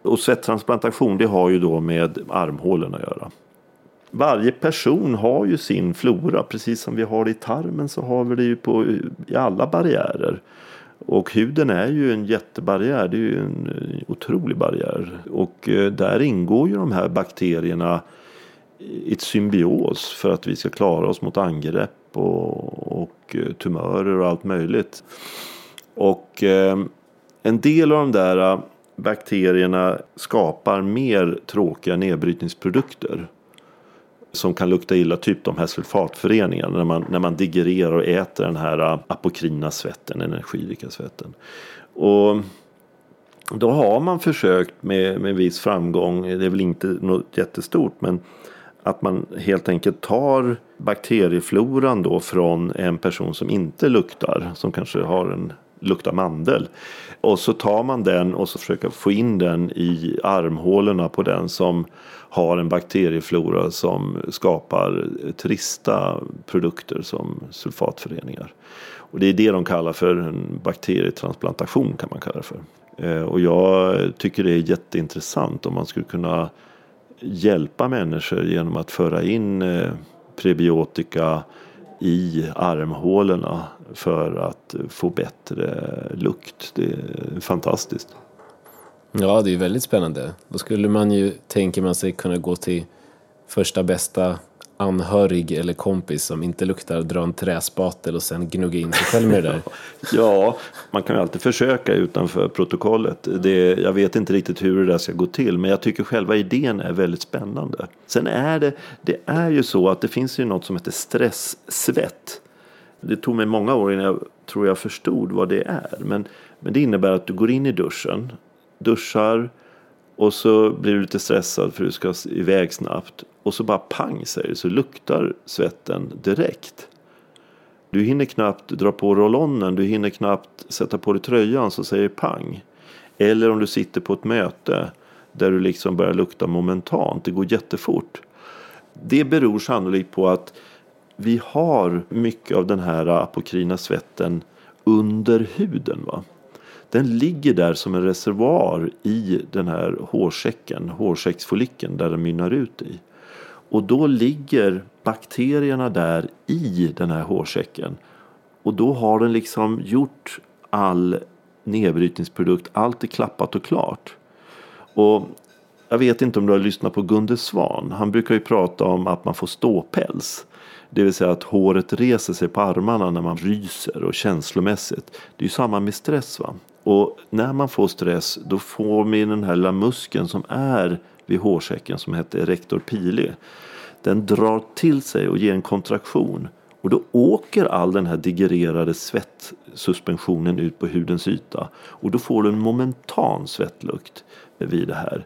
Och svettransplantation det har ju då med armhålorna att göra. Varje person har ju sin flora. Precis som vi har det i tarmen så har vi det ju på, i alla barriärer. Och huden är ju en jättebarriär. Det är ju en eh, otrolig barriär. Och eh, där ingår ju de här bakterierna ett symbios för att vi ska klara oss mot angrepp och, och eh, tumörer och allt möjligt. Och eh, en del av de där eh, bakterierna skapar mer tråkiga nedbrytningsprodukter som kan lukta illa, typ de här sulfatföreningarna när man, när man digererar och äter den här eh, apokrina svetten, energirika svetten. Och då har man försökt med, med viss framgång, det är väl inte något jättestort, men att man helt enkelt tar bakteriefloran då från en person som inte luktar, som kanske har en luktar mandel. Och så tar man den och så försöker få in den i armhålorna på den som har en bakterieflora som skapar trista produkter som sulfatföreningar. Och det är det de kallar för en bakterietransplantation kan man kalla det för. Eh, och jag tycker det är jätteintressant om man skulle kunna hjälpa människor genom att föra in eh, prebiotika i armhålorna för att få bättre lukt. Det är fantastiskt. Ja, det är väldigt spännande. Då skulle man ju, tänker man sig, kunna gå till första bästa anhörig eller kompis som inte luktar dra en träspatel och sen gnugga in sig själv med det där? ja, man kan ju alltid försöka utanför protokollet. Det, jag vet inte riktigt hur det där ska gå till men jag tycker själva idén är väldigt spännande. Sen är det, det är ju så att det finns ju något som heter stresssvett. Det tog mig många år innan jag tror jag förstod vad det är. Men, men det innebär att du går in i duschen, duschar och så blir du lite stressad för du ska iväg snabbt. Och så bara pang säger det så luktar svetten direkt. Du hinner knappt dra på rollonnen, du hinner knappt sätta på dig tröjan så säger det pang. Eller om du sitter på ett möte där du liksom börjar lukta momentant, det går jättefort. Det beror sannolikt på att vi har mycket av den här apokrina svetten under huden. Va? Den ligger där som en reservoar i den här hårsäcken, hårsäcksfollikeln där den mynnar ut i. Och då ligger bakterierna där i den här hårsäcken. Och då har den liksom gjort all nedbrytningsprodukt, allt är klappat och klart. Och Jag vet inte om du har lyssnat på Gunde Svan. Han brukar ju prata om att man får ståpäls. Det vill säga att håret reser sig på armarna när man ryser och känslomässigt. Det är ju samma med stress. va. Och när man får stress då får man den här lilla muskeln som är vid hårsäcken som heter erector pili. Den drar till sig och ger en kontraktion. Och då åker all den här digererade svettsuspensionen ut på hudens yta. Och då får du en momentan svettlukt vid det här.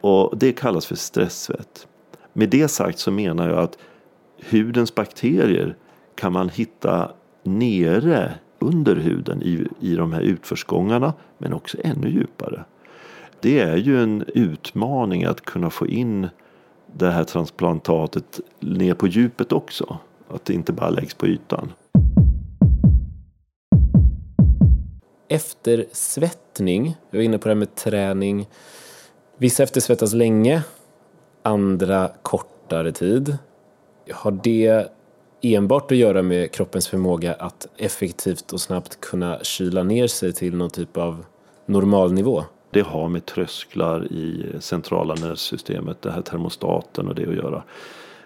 Och det kallas för stresssvett. Med det sagt så menar jag att hudens bakterier kan man hitta nere under huden i, i de här utförsgångarna men också ännu djupare. Det är ju en utmaning att kunna få in det här transplantatet ner på djupet också. Att det inte bara läggs på ytan. Eftersvettning, jag var inne på det här med träning. Vissa eftersvettas länge, andra kortare tid. Har det enbart att göra med kroppens förmåga att effektivt och snabbt kunna kyla ner sig till någon typ av normalnivå? Det har med trösklar i centrala nervsystemet, det här termostaten och det att göra.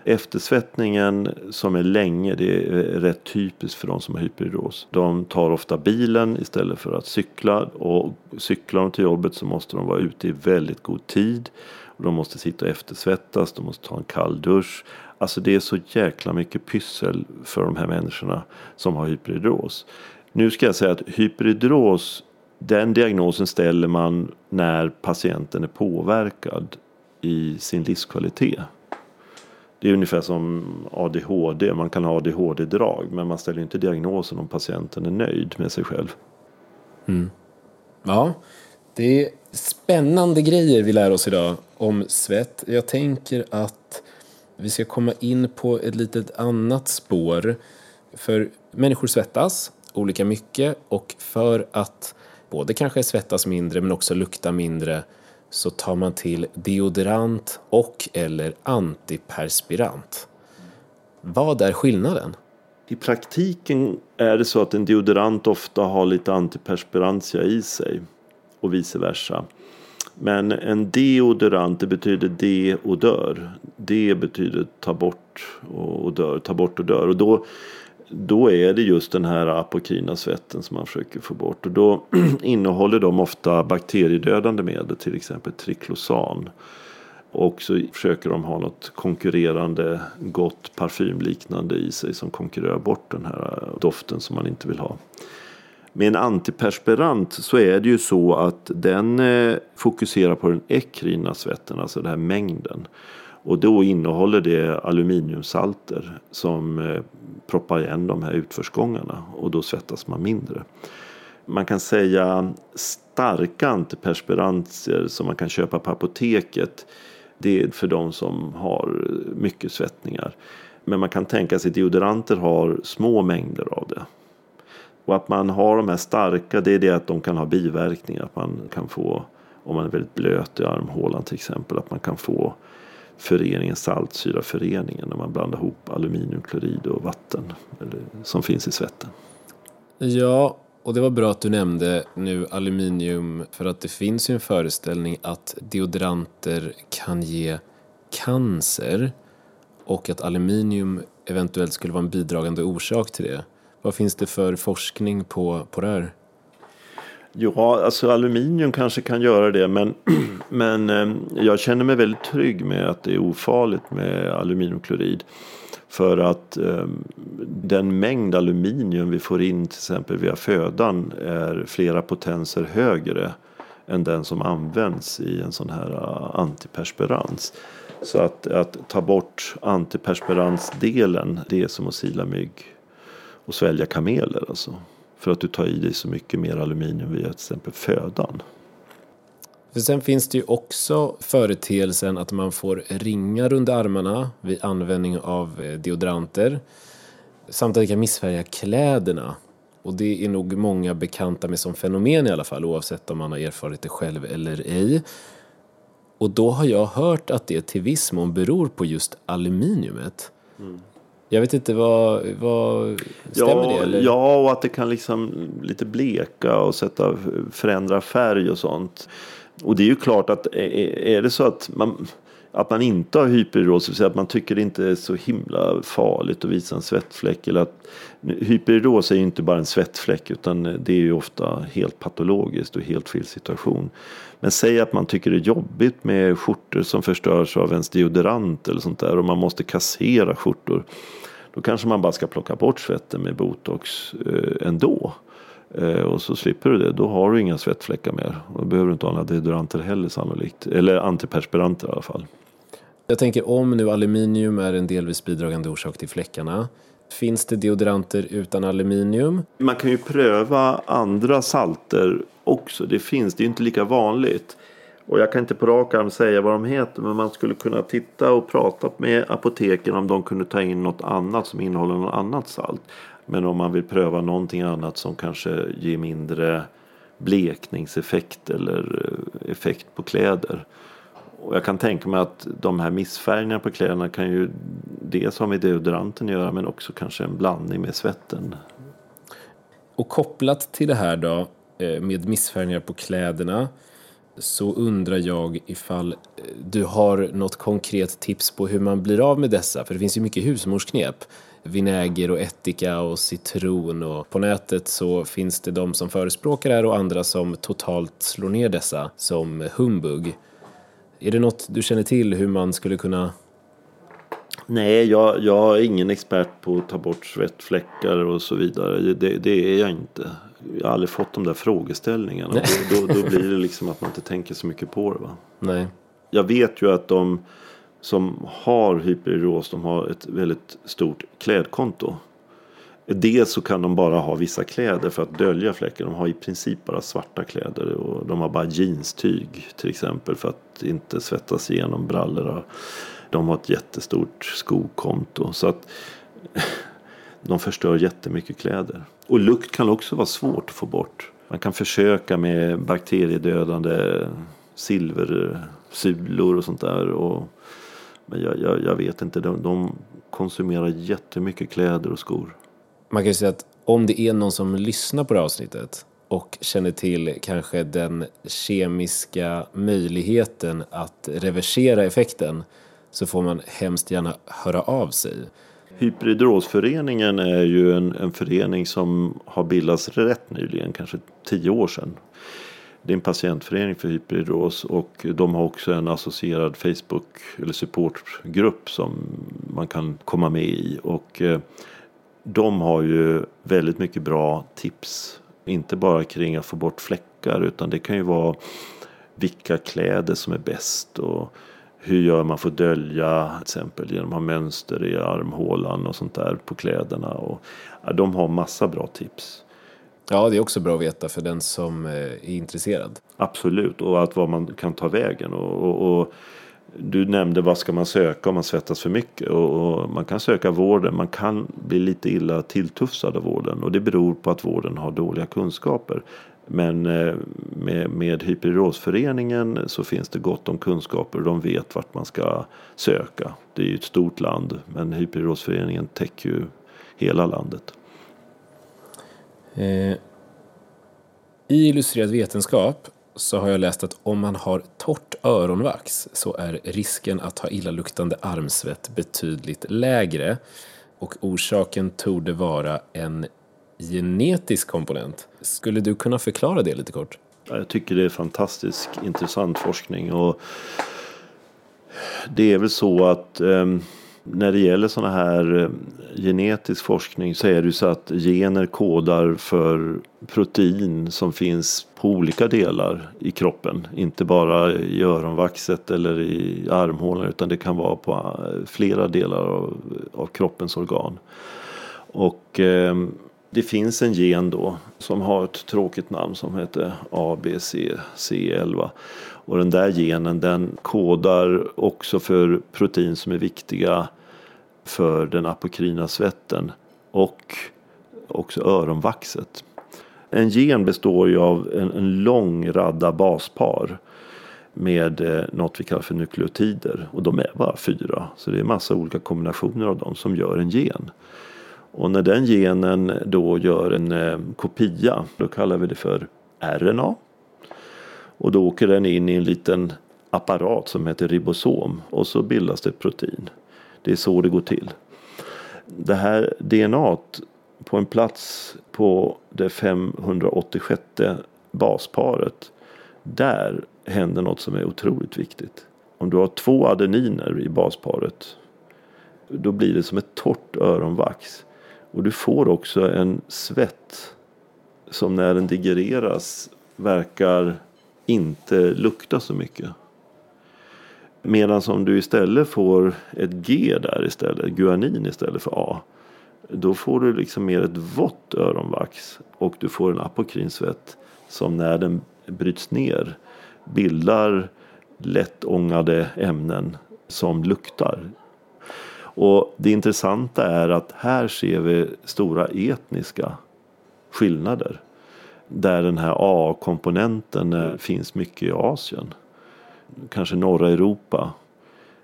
Eftersvettningen som är länge, det är rätt typiskt för de som har hyperhidros. De tar ofta bilen istället för att cykla och cyklar de till jobbet så måste de vara ute i väldigt god tid. De måste sitta och eftersvettas, de måste ta en kall dusch. Alltså det är så jäkla mycket pyssel för de här människorna som har hyperhidros. Nu ska jag säga att hyperhidros, den diagnosen ställer man när patienten är påverkad i sin livskvalitet. Det är ungefär som ADHD, man kan ha ADHD-drag men man ställer inte diagnosen om patienten är nöjd med sig själv. Mm. Ja, det är spännande grejer vi lär oss idag om svett. Jag tänker att vi ska komma in på ett litet annat spår. För människor svettas olika mycket och för att både kanske svettas mindre men också lukta mindre så tar man till deodorant och eller antiperspirant. Vad är skillnaden? I praktiken är det så att en deodorant ofta har lite antiperspirantia i sig och vice versa. Men en deodorant det betyder de och dör. Det betyder ta bort och dör, ta bort och dör. Och då, då är det just den här apokrina svetten som man försöker få bort. Och då innehåller de ofta bakteriedödande medel, till exempel triklosan. Och så försöker de ha något konkurrerande gott parfymliknande i sig som konkurrerar bort den här doften som man inte vill ha. Med en antiperspirant så är det ju så att den eh, fokuserar på den ekrina svetten, alltså den här mängden. Och då innehåller det aluminiumsalter som eh, proppar igen de här utförsgångarna och då svettas man mindre. Man kan säga starka antiperspirantier som man kan köpa på apoteket. Det är för de som har mycket svettningar. Men man kan tänka sig att deodoranter har små mängder av det. Och att man har de här starka det är det att de kan ha biverkningar. Att man kan få, om man är väldigt blöt i armhålan till exempel, att man kan få föreningen saltsyraföreningen när man blandar ihop aluminiumklorid och vatten eller, som finns i svetten. Ja, och det var bra att du nämnde nu aluminium för att det finns ju en föreställning att deodoranter kan ge cancer och att aluminium eventuellt skulle vara en bidragande orsak till det. Vad finns det för forskning på, på det här? Ja, alltså aluminium kanske kan göra det men, men eh, jag känner mig väldigt trygg med att det är ofarligt med aluminiumklorid. För att eh, den mängd aluminium vi får in till exempel via födan är flera potenser högre än den som används i en sån här eh, antiperspirans. Så att, att ta bort antiperspiransdelen det är som att sila mygg och svälja kameler. Alltså. För att du tar i dig så mycket mer aluminium via till exempel födan. För sen finns det ju också företeelsen att man får ringar under armarna vid användning av eh, deodoranter. Samt att det kan missfärga kläderna. Och det är nog många bekanta med som fenomen i alla fall oavsett om man har erfarit det själv eller ej. Och då har jag hört att det till viss mån beror på just aluminiumet. Mm. Jag vet inte, vad, vad stämmer ja, det? Eller? Ja, och att det kan liksom lite bleka och sätta, förändra färg och sånt. Och det är ju klart att är det så att man, att man inte har vill säga att man tycker det inte är så himla farligt att visa en svettfläck. Eller att, hyperidros är ju inte bara en svettfläck utan det är ju ofta helt patologiskt och helt fel situation. Men säg att man tycker det är jobbigt med skjortor som förstörs av ens deodorant eller sånt där och man måste kassera skjortor. Då kanske man bara ska plocka bort svetten med botox eh, ändå. Eh, och så slipper du det. Då har du inga svettfläckar mer. Och då behöver du inte ha några deodoranter heller sannolikt. Eller antiperspiranter i alla fall. Jag tänker om nu aluminium är en delvis bidragande orsak till fläckarna. Finns det deodoranter utan aluminium? Man kan ju pröva andra salter också. Det finns, det är inte lika vanligt. Och jag kan inte på rak arm säga vad de heter men man skulle kunna titta och prata med apoteken om de kunde ta in något annat som innehåller något annat salt. Men om man vill pröva någonting annat som kanske ger mindre blekningseffekt eller eh, effekt på kläder. Och jag kan tänka mig att de här missfärgningarna på kläderna kan ju dels ha med deodoranten att göra men också kanske en blandning med svetten. Och kopplat till det här då eh, med missfärgningar på kläderna så undrar jag ifall eh, du har något konkret tips på hur man blir av med dessa? För det finns ju mycket husmorsknep. Vinäger och ättika och citron och på nätet så finns det de som förespråkar det här och andra som totalt slår ner dessa som humbug. Är det något du känner till hur man skulle kunna Nej, jag, jag är ingen expert på att ta bort svettfläckar och så vidare. Det, det är jag inte. Jag har aldrig fått de där frågeställningarna. Då, då, då, blir det liksom att man inte tänker så mycket på det. Va? Nej. Jag vet ju att de som har hyperidros de har ett väldigt stort klädkonto. Dels så kan de bara ha vissa kläder för att dölja fläcken. De har i princip bara svarta kläder och de har bara jeanstyg till exempel för att inte svettas igenom brallorna. De har ett jättestort skokonto. Så att de förstör jättemycket kläder. Och lukt kan också vara svårt att få bort. Man kan försöka med bakteriedödande silversulor och sånt där. Och, men jag, jag, jag vet inte, de, de konsumerar jättemycket kläder och skor. Man kan ju säga att om det är någon som lyssnar på det här avsnittet och känner till kanske den kemiska möjligheten att reversera effekten så får man hemskt gärna höra av sig. Hyperidrosföreningen är ju en, en förening som har bildats rätt nyligen, kanske tio år sedan. Det är en patientförening för hyperidros och de har också en associerad Facebook eller supportgrupp som man kan komma med i. Och eh, de har ju väldigt mycket bra tips. Inte bara kring att få bort fläckar utan det kan ju vara vilka kläder som är bäst och hur gör man för att dölja till exempel genom att ha mönster i armhålan och sånt där på kläderna. Och, ja, de har massa bra tips. Ja, det är också bra att veta för den som eh, är intresserad. Absolut, och att vad man kan ta vägen. Och, och, och du nämnde vad ska man söka om man svettas för mycket. Och, och, man kan söka vården, man kan bli lite illa tilltufsad av vården. Och det beror på att vården har dåliga kunskaper. Men eh, med, med Hyperosföreningen så finns det gott om kunskaper och de vet vart man ska söka. Det är ju ett stort land men Hyperosföreningen täcker ju hela landet. Eh, I Illustrerad vetenskap så har jag läst att om man har torrt öronvax så är risken att ha illaluktande armsvett betydligt lägre och orsaken torde vara en genetisk komponent. Skulle du kunna förklara det lite kort? Jag tycker det är fantastiskt intressant forskning och det är väl så att um när det gäller sådana här eh, genetisk forskning så är det ju så att gener kodar för protein som finns på olika delar i kroppen. Inte bara i öronvaxet eller i armhålan utan det kan vara på eh, flera delar av, av kroppens organ. Och eh, det finns en gen då som har ett tråkigt namn som heter ABCC11. Och den där genen den kodar också för protein som är viktiga för den apokrina svetten och också öronvaxet. En gen består ju av en, en lång radda baspar med eh, något vi kallar för nukleotider och de är bara fyra. Så det är massa olika kombinationer av dem som gör en gen. Och när den genen då gör en eh, kopia då kallar vi det för RNA. Och då åker den in i en liten apparat som heter ribosom och så bildas det protein. Det är så det går till. Det här DNA på en plats på det 586 basparet. Där händer något som är otroligt viktigt. Om du har två adeniner i basparet. Då blir det som ett torrt öronvax. Och du får också en svett. Som när den digereras verkar inte lukta så mycket. Medan om du istället får ett G där istället, guanin istället för A. Då får du liksom mer ett vått öronvax och du får en apokrinsvett som när den bryts ner bildar lättångade ämnen som luktar. Och det intressanta är att här ser vi stora etniska skillnader. Där den här A-komponenten finns mycket i Asien. Kanske norra Europa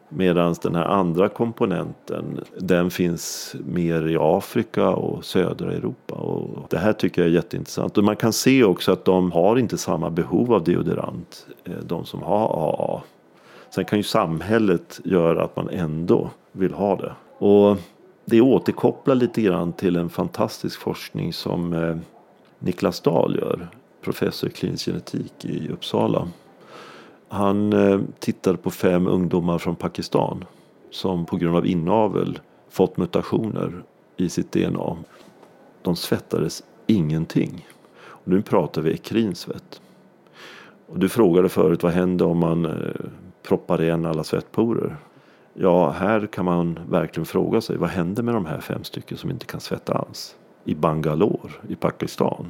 Medan den här andra komponenten den finns mer i Afrika och södra Europa. Och det här tycker jag är jätteintressant. Och man kan se också att de har inte samma behov av deodorant. Eh, de som har AA. Sen kan ju samhället göra att man ändå vill ha det. Och det återkopplar lite grann till en fantastisk forskning som eh, Niklas Dahl gör. Professor i klinisk genetik i Uppsala. Han eh, tittade på fem ungdomar från Pakistan som på grund av inavel fått mutationer i sitt DNA. De svettades ingenting. Och nu pratar vi ekrinsvett. Och du frågade förut vad händer om man eh, proppar igen alla svettporer? Ja, här kan man verkligen fråga sig vad händer med de här fem stycken som inte kan svetta alls? I Bangalore i Pakistan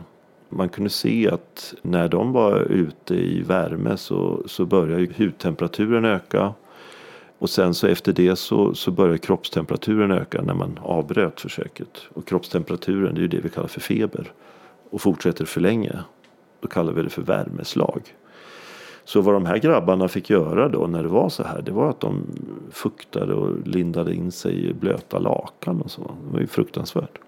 man kunde se att när de var ute i värme så, så började hudtemperaturen öka. Och sen så efter det så, så började kroppstemperaturen öka när man avbröt försöket. Och kroppstemperaturen det är ju det vi kallar för feber. Och fortsätter för länge då kallar vi det för värmeslag. Så vad de här grabbarna fick göra då när det var så här det var att de fuktade och lindade in sig i blöta lakan och så. Det var ju fruktansvärt.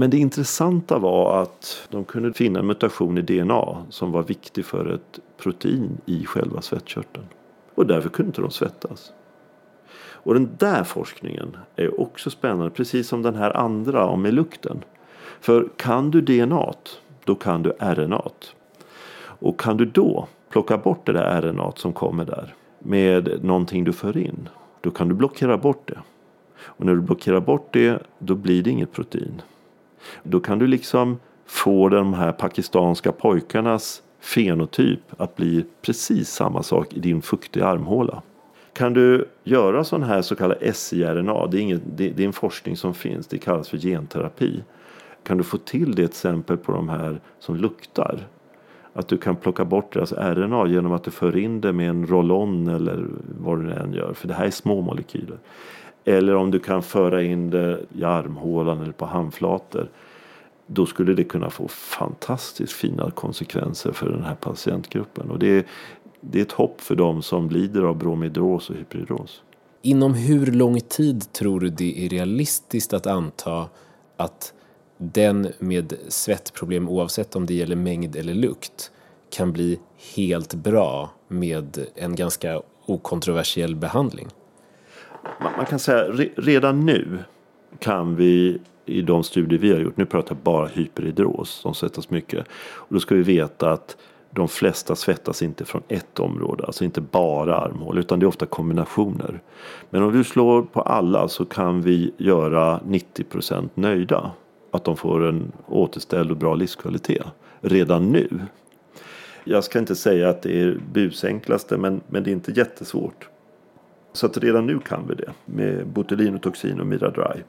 Men det intressanta var att de kunde finna en mutation i DNA som var viktig för ett protein i själva svettkörteln. Och därför kunde inte de svettas. Och den där forskningen är också spännande, precis som den här andra om med lukten. För kan du DNA, då kan du RNA. Och kan du då plocka bort det där RNA som kommer där med någonting du för in, då kan du blockera bort det. Och när du blockerar bort det, då blir det inget protein. Då kan du liksom få de här pakistanska pojkarnas fenotyp att bli precis samma sak i din fuktiga armhåla. Kan du göra sån här så kallad siRNA, det är, ingen, det, det är en forskning som finns, det kallas för genterapi. Kan du få till det exempel på de här som luktar? Att du kan plocka bort deras RNA genom att du för in det med en roll-on eller vad du än gör. För det här är små molekyler. Eller om du kan föra in det i armhålan eller på handflator. Då skulle det kunna få fantastiskt fina konsekvenser för den här patientgruppen. Och det är, det är ett hopp för dem som lider av bromidros och hyperidros. Inom hur lång tid tror du det är realistiskt att anta att den med svettproblem oavsett om det gäller mängd eller lukt kan bli helt bra med en ganska okontroversiell behandling? Man kan säga redan nu kan vi i de studier vi har gjort, nu pratar jag bara hyperhidros som svettas mycket. Och då ska vi veta att de flesta svettas inte från ett område, alltså inte bara armhål utan det är ofta kombinationer. Men om du slår på alla så kan vi göra 90% nöjda. Att de får en återställd och bra livskvalitet redan nu. Jag ska inte säga att det är busenklaste men, men det är inte jättesvårt. Så att redan nu kan vi det med botulinotoxin och Miradry.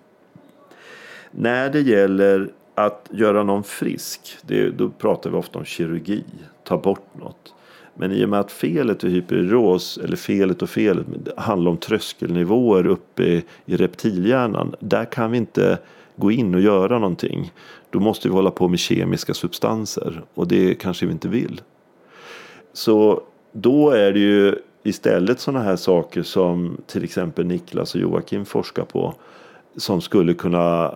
När det gäller att göra någon frisk, det, då pratar vi ofta om kirurgi, ta bort något. Men i och med att felet är hyperidros, eller felet och felet, handlar om tröskelnivåer uppe i reptilhjärnan. Där kan vi inte gå in och göra någonting. Då måste vi hålla på med kemiska substanser och det kanske vi inte vill. Så då är det ju istället sådana här saker som till exempel Niklas och Joakim forskar på som skulle kunna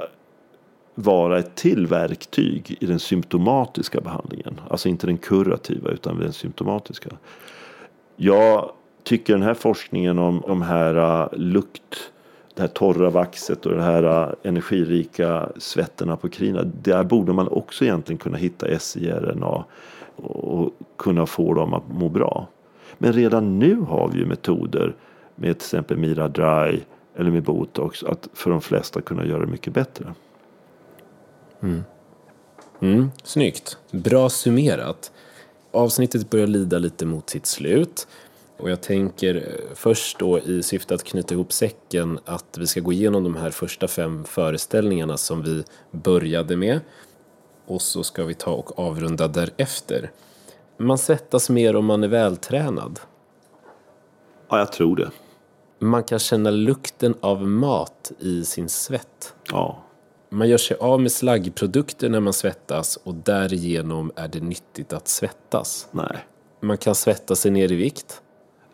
vara ett till verktyg i den symptomatiska behandlingen. Alltså inte den kurativa utan den symptomatiska. Jag tycker den här forskningen om de här uh, lukt, det här torra vaxet och det här uh, energirika svetterna på krina. Där borde man också egentligen kunna hitta siRNA och kunna få dem att må bra. Men redan nu har vi ju metoder med till exempel Mira Dry eller med botox att för de flesta kunna göra det mycket bättre. Mm. Mm, snyggt. Bra summerat. Avsnittet börjar lida lite mot sitt slut. Och jag tänker eh, först då i syfte att knyta ihop säcken att vi ska gå igenom de här första fem föreställningarna som vi började med. Och så ska vi ta och avrunda därefter. Man svettas mer om man är vältränad. Ja, jag tror det. Man kan känna lukten av mat i sin svett. Ja. Man gör sig av med slaggprodukter när man svettas och därigenom är det nyttigt att svettas. Nej. Man kan svettas sig ner i vikt.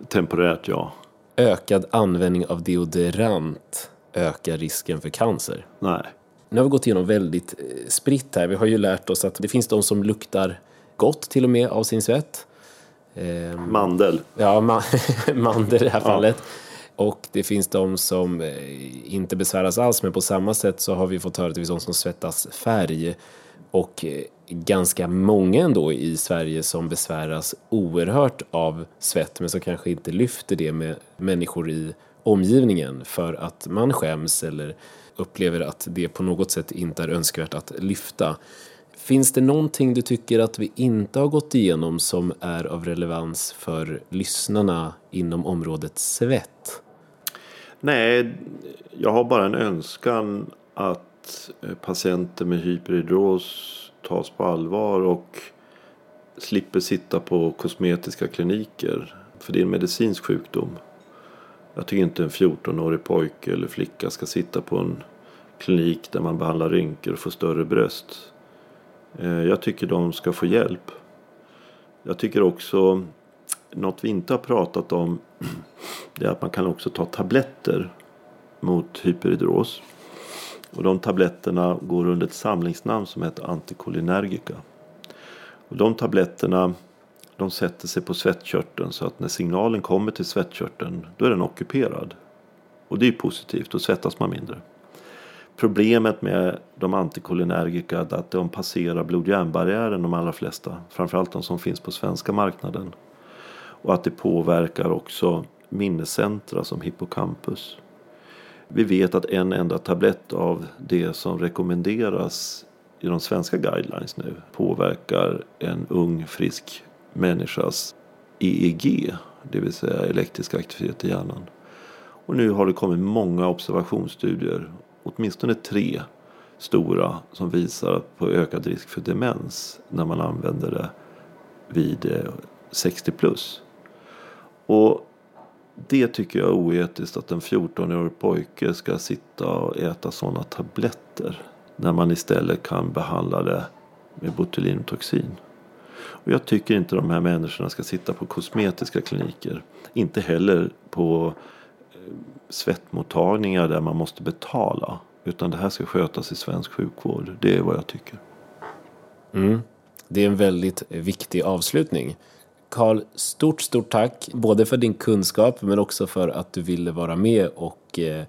Temporärt, ja. Ökad användning av deodorant ökar risken för cancer. Nej. Nu har vi gått igenom väldigt eh, spritt här. Vi har ju lärt oss att det finns de som luktar gott till och med av sin svett. Ehm, mandel. Ja, ma mandel i det här fallet. Ja. Och det finns de som eh, inte besväras alls, men på samma sätt så har vi fått höra att det finns de som svettas färg. Och eh, ganska många ändå i Sverige som besväras oerhört av svett, men som kanske inte lyfter det med människor i omgivningen för att man skäms eller upplever att det på något sätt inte är önskvärt att lyfta. Finns det någonting du tycker att vi inte har gått igenom som är av relevans för lyssnarna inom området svett? Nej, jag har bara en önskan att eh, patienter med hyperhidros tas på allvar och slipper sitta på kosmetiska kliniker. För det är en medicinsk sjukdom. Jag tycker inte en 14-årig pojke eller flicka ska sitta på en klinik där man behandlar rynkor och får större bröst. Eh, jag tycker de ska få hjälp. Jag tycker också något vi inte har pratat om det är att man kan också ta tabletter mot hyperhidros. Och de tabletterna går under ett samlingsnamn som heter antikolinergika. Och de tabletterna de sätter sig på svettkörteln så att när signalen kommer till svettkörteln då är den ockuperad. Och det är positivt, då svettas man mindre. Problemet med de antikolinergika är att de passerar blod-järnbarriären de allra flesta. Framförallt de som finns på svenska marknaden. Och att det påverkar också minnescentra som hippocampus. Vi vet att en enda tablett av det som rekommenderas i de svenska guidelines nu påverkar en ung frisk människas EEG, det vill säga elektrisk aktivitet i hjärnan. Och nu har det kommit många observationsstudier, åtminstone tre stora, som visar på ökad risk för demens när man använder det vid eh, 60 plus. Och det tycker jag är oetiskt att en 14-årig pojke ska sitta och äta sådana tabletter. När man istället kan behandla det med botulinumtoxin. Och jag tycker inte de här människorna ska sitta på kosmetiska kliniker. Inte heller på svettmottagningar där man måste betala. Utan det här ska skötas i svensk sjukvård. Det är vad jag tycker. Mm. Det är en väldigt viktig avslutning. Karl, stort, stort tack både för din kunskap men också för att du ville vara med och eh,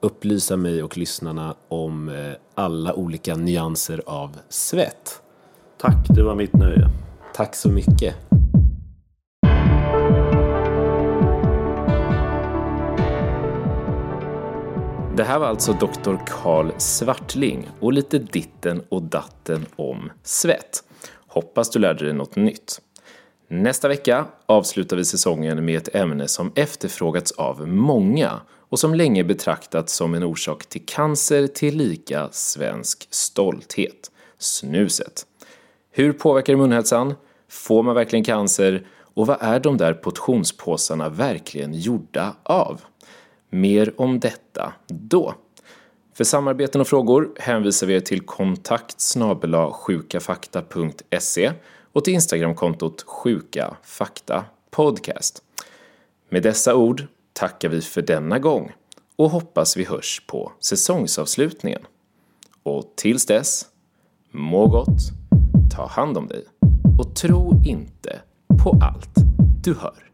upplysa mig och lyssnarna om eh, alla olika nyanser av svett. Tack, det var mitt nöje. Tack så mycket. Det här var alltså Dr. Karl Svartling och lite ditten och datten om svett. Hoppas du lärde dig något nytt. Nästa vecka avslutar vi säsongen med ett ämne som efterfrågats av många och som länge betraktats som en orsak till cancer till lika svensk stolthet. Snuset. Hur påverkar det munhälsan? Får man verkligen cancer? Och vad är de där portionspåsarna verkligen gjorda av? Mer om detta då. För samarbeten och frågor hänvisar vi er till kontakt sjukafakta.se och till Instagramkontot sjukafaktapodcast. Med dessa ord tackar vi för denna gång och hoppas vi hörs på säsongsavslutningen. Och tills dess, må gott, ta hand om dig och tro inte på allt du hör.